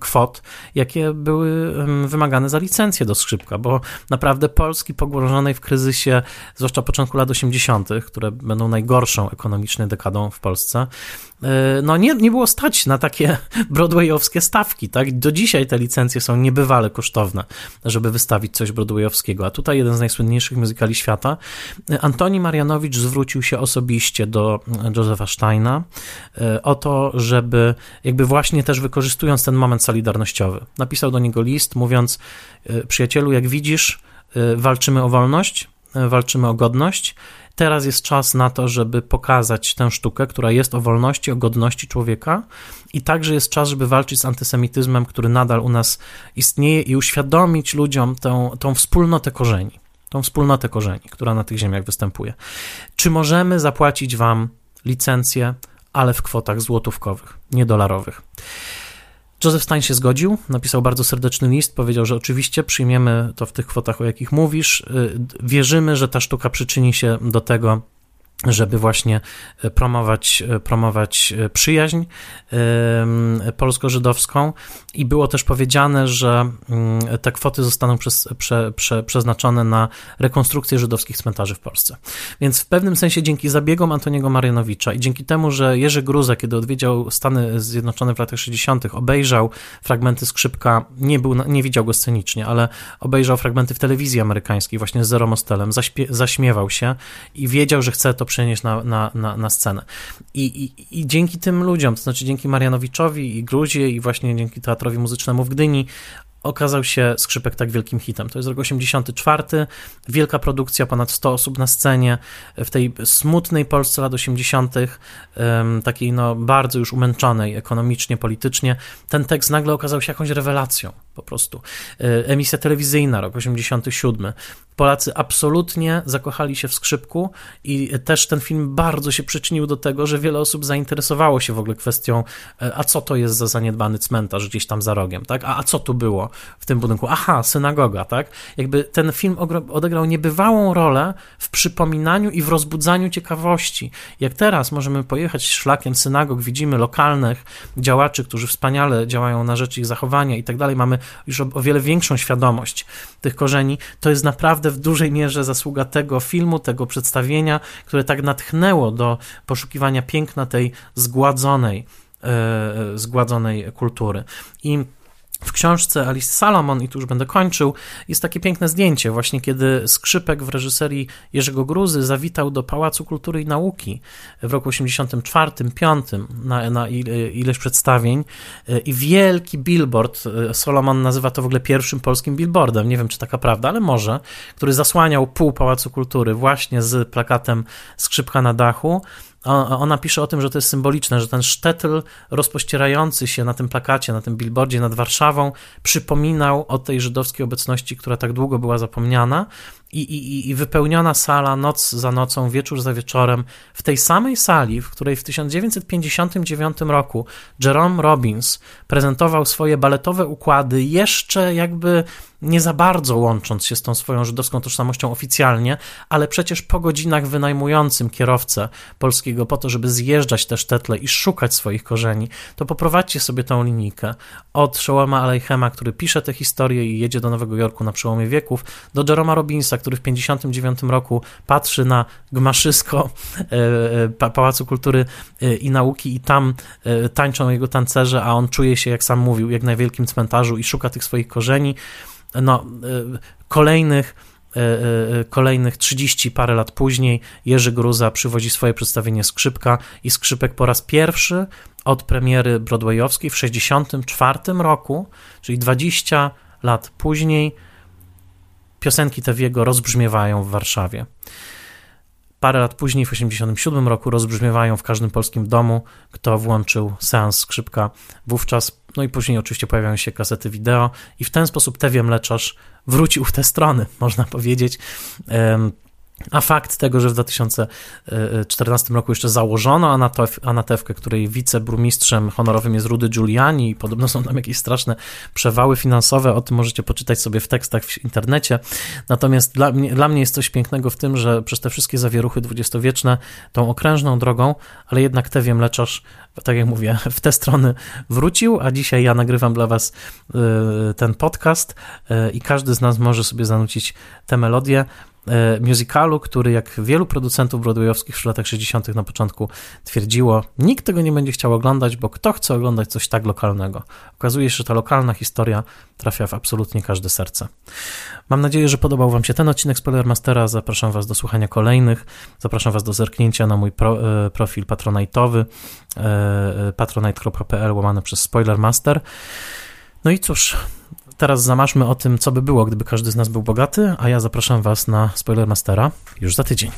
kwot, jakie były wymagane za licencję do skrzypka, bo naprawdę Polski pogłębionej w kryzysie, zwłaszcza początku lat 80., które będą najgorszą ekonomicznie dekadą w Polsce, no nie, nie było stać na takie broadwayowskie stawki, tak? Do dzisiaj te licencje są niebywale kosztowne, żeby wystawić coś broadwayowskiego, a tutaj jeden z najsłynniejszych muzykali świata, e, Antoni Marianowicz zwrócił się osobiście do Josepha Steina e, o to, żeby jakby właśnie też wykorzystując ten moment solidarnościowy. Napisał do niego list, mówiąc: e, Przyjacielu, jak widzisz, e, walczymy o wolność, walczymy o godność. Teraz jest czas na to, żeby pokazać tę sztukę, która jest o wolności, o godności człowieka, i także jest czas, żeby walczyć z antysemityzmem, który nadal u nas istnieje, i uświadomić ludziom tą, tą wspólnotę korzeni, tą wspólnotę korzeni, która na tych ziemiach występuje. Czy możemy zapłacić Wam licencję, ale w kwotach złotówkowych, nie dolarowych? Joseph Stein się zgodził, napisał bardzo serdeczny list, powiedział, że oczywiście przyjmiemy to w tych kwotach, o jakich mówisz. Y, wierzymy, że ta sztuka przyczyni się do tego, żeby właśnie e, promować, e, promować e, przyjaźń polsko-żydowską i było też powiedziane, że mm, te kwoty zostaną przez, prze, prze, przeznaczone na rekonstrukcję żydowskich cmentarzy w Polsce. Więc w pewnym sensie dzięki zabiegom Antoniego Marianowicza i dzięki temu, że Jerzy Gruza, kiedy odwiedział Stany Zjednoczone w latach 60., obejrzał fragmenty skrzypka, nie, był, nie widział go scenicznie, ale obejrzał fragmenty w telewizji amerykańskiej właśnie z Zero Mostelem, zaśpie, zaśmiewał się i wiedział, że chce to przenieść na, na, na, na scenę. I, i, I dzięki tym ludziom, to znaczy dzięki Marianowiczowi i Gruzie i właśnie dzięki Teatrowi Muzycznemu w Gdyni okazał się skrzypek tak wielkim hitem. To jest rok 84, wielka produkcja, ponad 100 osób na scenie, w tej smutnej Polsce lat 80., takiej no bardzo już umęczonej ekonomicznie, politycznie. Ten tekst nagle okazał się jakąś rewelacją po prostu. E, emisja telewizyjna, rok 87. Polacy absolutnie zakochali się w skrzypku i też ten film bardzo się przyczynił do tego, że wiele osób zainteresowało się w ogóle kwestią, e, a co to jest za zaniedbany cmentarz gdzieś tam za rogiem, tak? A, a co tu było w tym budynku? Aha, synagoga, tak? Jakby ten film odegrał niebywałą rolę w przypominaniu i w rozbudzaniu ciekawości. Jak teraz możemy pojechać szlakiem synagog, widzimy lokalnych działaczy, którzy wspaniale działają na rzecz ich zachowania i tak dalej, mamy już o, wiele większą świadomość tych korzeni, to jest naprawdę w dużej mierze zasługa tego filmu, tego przedstawienia, które tak natchnęło do poszukiwania piękna tej zgładzonej, e, zgładzonej kultury. I w książce Alice Salomon, i tu już będę kończył, jest takie piękne zdjęcie, właśnie kiedy Skrzypek w reżyserii Jerzego Gruzy zawitał do Pałacu Kultury i Nauki w roku 84-5 na, na ileś przedstawień. E, i wielki billboard, e, Solomon nazywa to w ogóle pierwszym polskim billboardem, nie wiem czy taka prawda, ale może, który zasłaniał pół Pałacu Kultury właśnie z plakatem Skrzypka na dachu, ona pisze o tym, że to jest symboliczne, że ten sztetl rozpościerający się na tym plakacie, na tym billboardzie nad Warszawą przypominał o tej żydowskiej obecności, która tak długo była zapomniana i, i, i wypełniona sala noc za nocą, wieczór za wieczorem, w tej samej sali, w której w 1959 roku Jerome Robbins prezentował swoje baletowe układy, jeszcze jakby nie za bardzo łącząc się z tą swoją żydowską tożsamością oficjalnie, ale przecież po godzinach wynajmującym kierowcę polskiego po to, żeby zjeżdżać te sztetle i szukać swoich korzeni, to poprowadźcie sobie tą linijkę. Od Szołema Alejchema, który pisze tę historię i jedzie do Nowego Jorku na przełomie wieków, do Jeroma Robinsa, który w 1959 roku patrzy na gmaszysko e, e, Pałacu Kultury e, i Nauki i tam tańczą jego tancerze, a on czuje się, jak sam mówił, jak na wielkim cmentarzu i szuka tych swoich korzeni. No, kolejnych kolejnych 30 parę lat później Jerzy Gruza przywodzi swoje przedstawienie Skrzypka i Skrzypek po raz pierwszy od premiery broadwayowskiej w 1964 roku, czyli 20 lat później piosenki te jego rozbrzmiewają w Warszawie. Parę lat później, w 1987 roku, rozbrzmiewają w każdym polskim domu, kto włączył seans skrzypka. Wówczas, no i później oczywiście pojawiają się kasety wideo, i w ten sposób Tewie Mleczarz wrócił w te strony, można powiedzieć. A fakt tego, że w 2014 roku jeszcze założono Anatewkę, której wiceburmistrzem honorowym jest Rudy Giuliani i podobno są tam jakieś straszne przewały finansowe, o tym możecie poczytać sobie w tekstach w internecie. Natomiast dla mnie, dla mnie jest coś pięknego w tym, że przez te wszystkie zawieruchy dwudziestowieczne, tą okrężną drogą, ale jednak Tewie Mleczarz, tak jak mówię, w te strony wrócił, a dzisiaj ja nagrywam dla was y, ten podcast y, i każdy z nas może sobie zanucić tę melodię. E, musicalu, który jak wielu producentów broadwayowskich w latach 60. na początku twierdziło, nikt tego nie będzie chciał oglądać, bo kto chce oglądać coś tak lokalnego? Okazuje się, że ta lokalna historia trafia w absolutnie każde serce. Mam nadzieję, że podobał Wam się ten odcinek Spoilermastera. Zapraszam Was do słuchania kolejnych. Zapraszam Was do zerknięcia na mój pro, e, profil patronite'owy e, patronite.pl łamane przez Spoilermaster. No i cóż, teraz zamaszmy o tym, co by było, gdyby każdy z nas był bogaty, a ja zapraszam Was na Spoilermastera już za tydzień.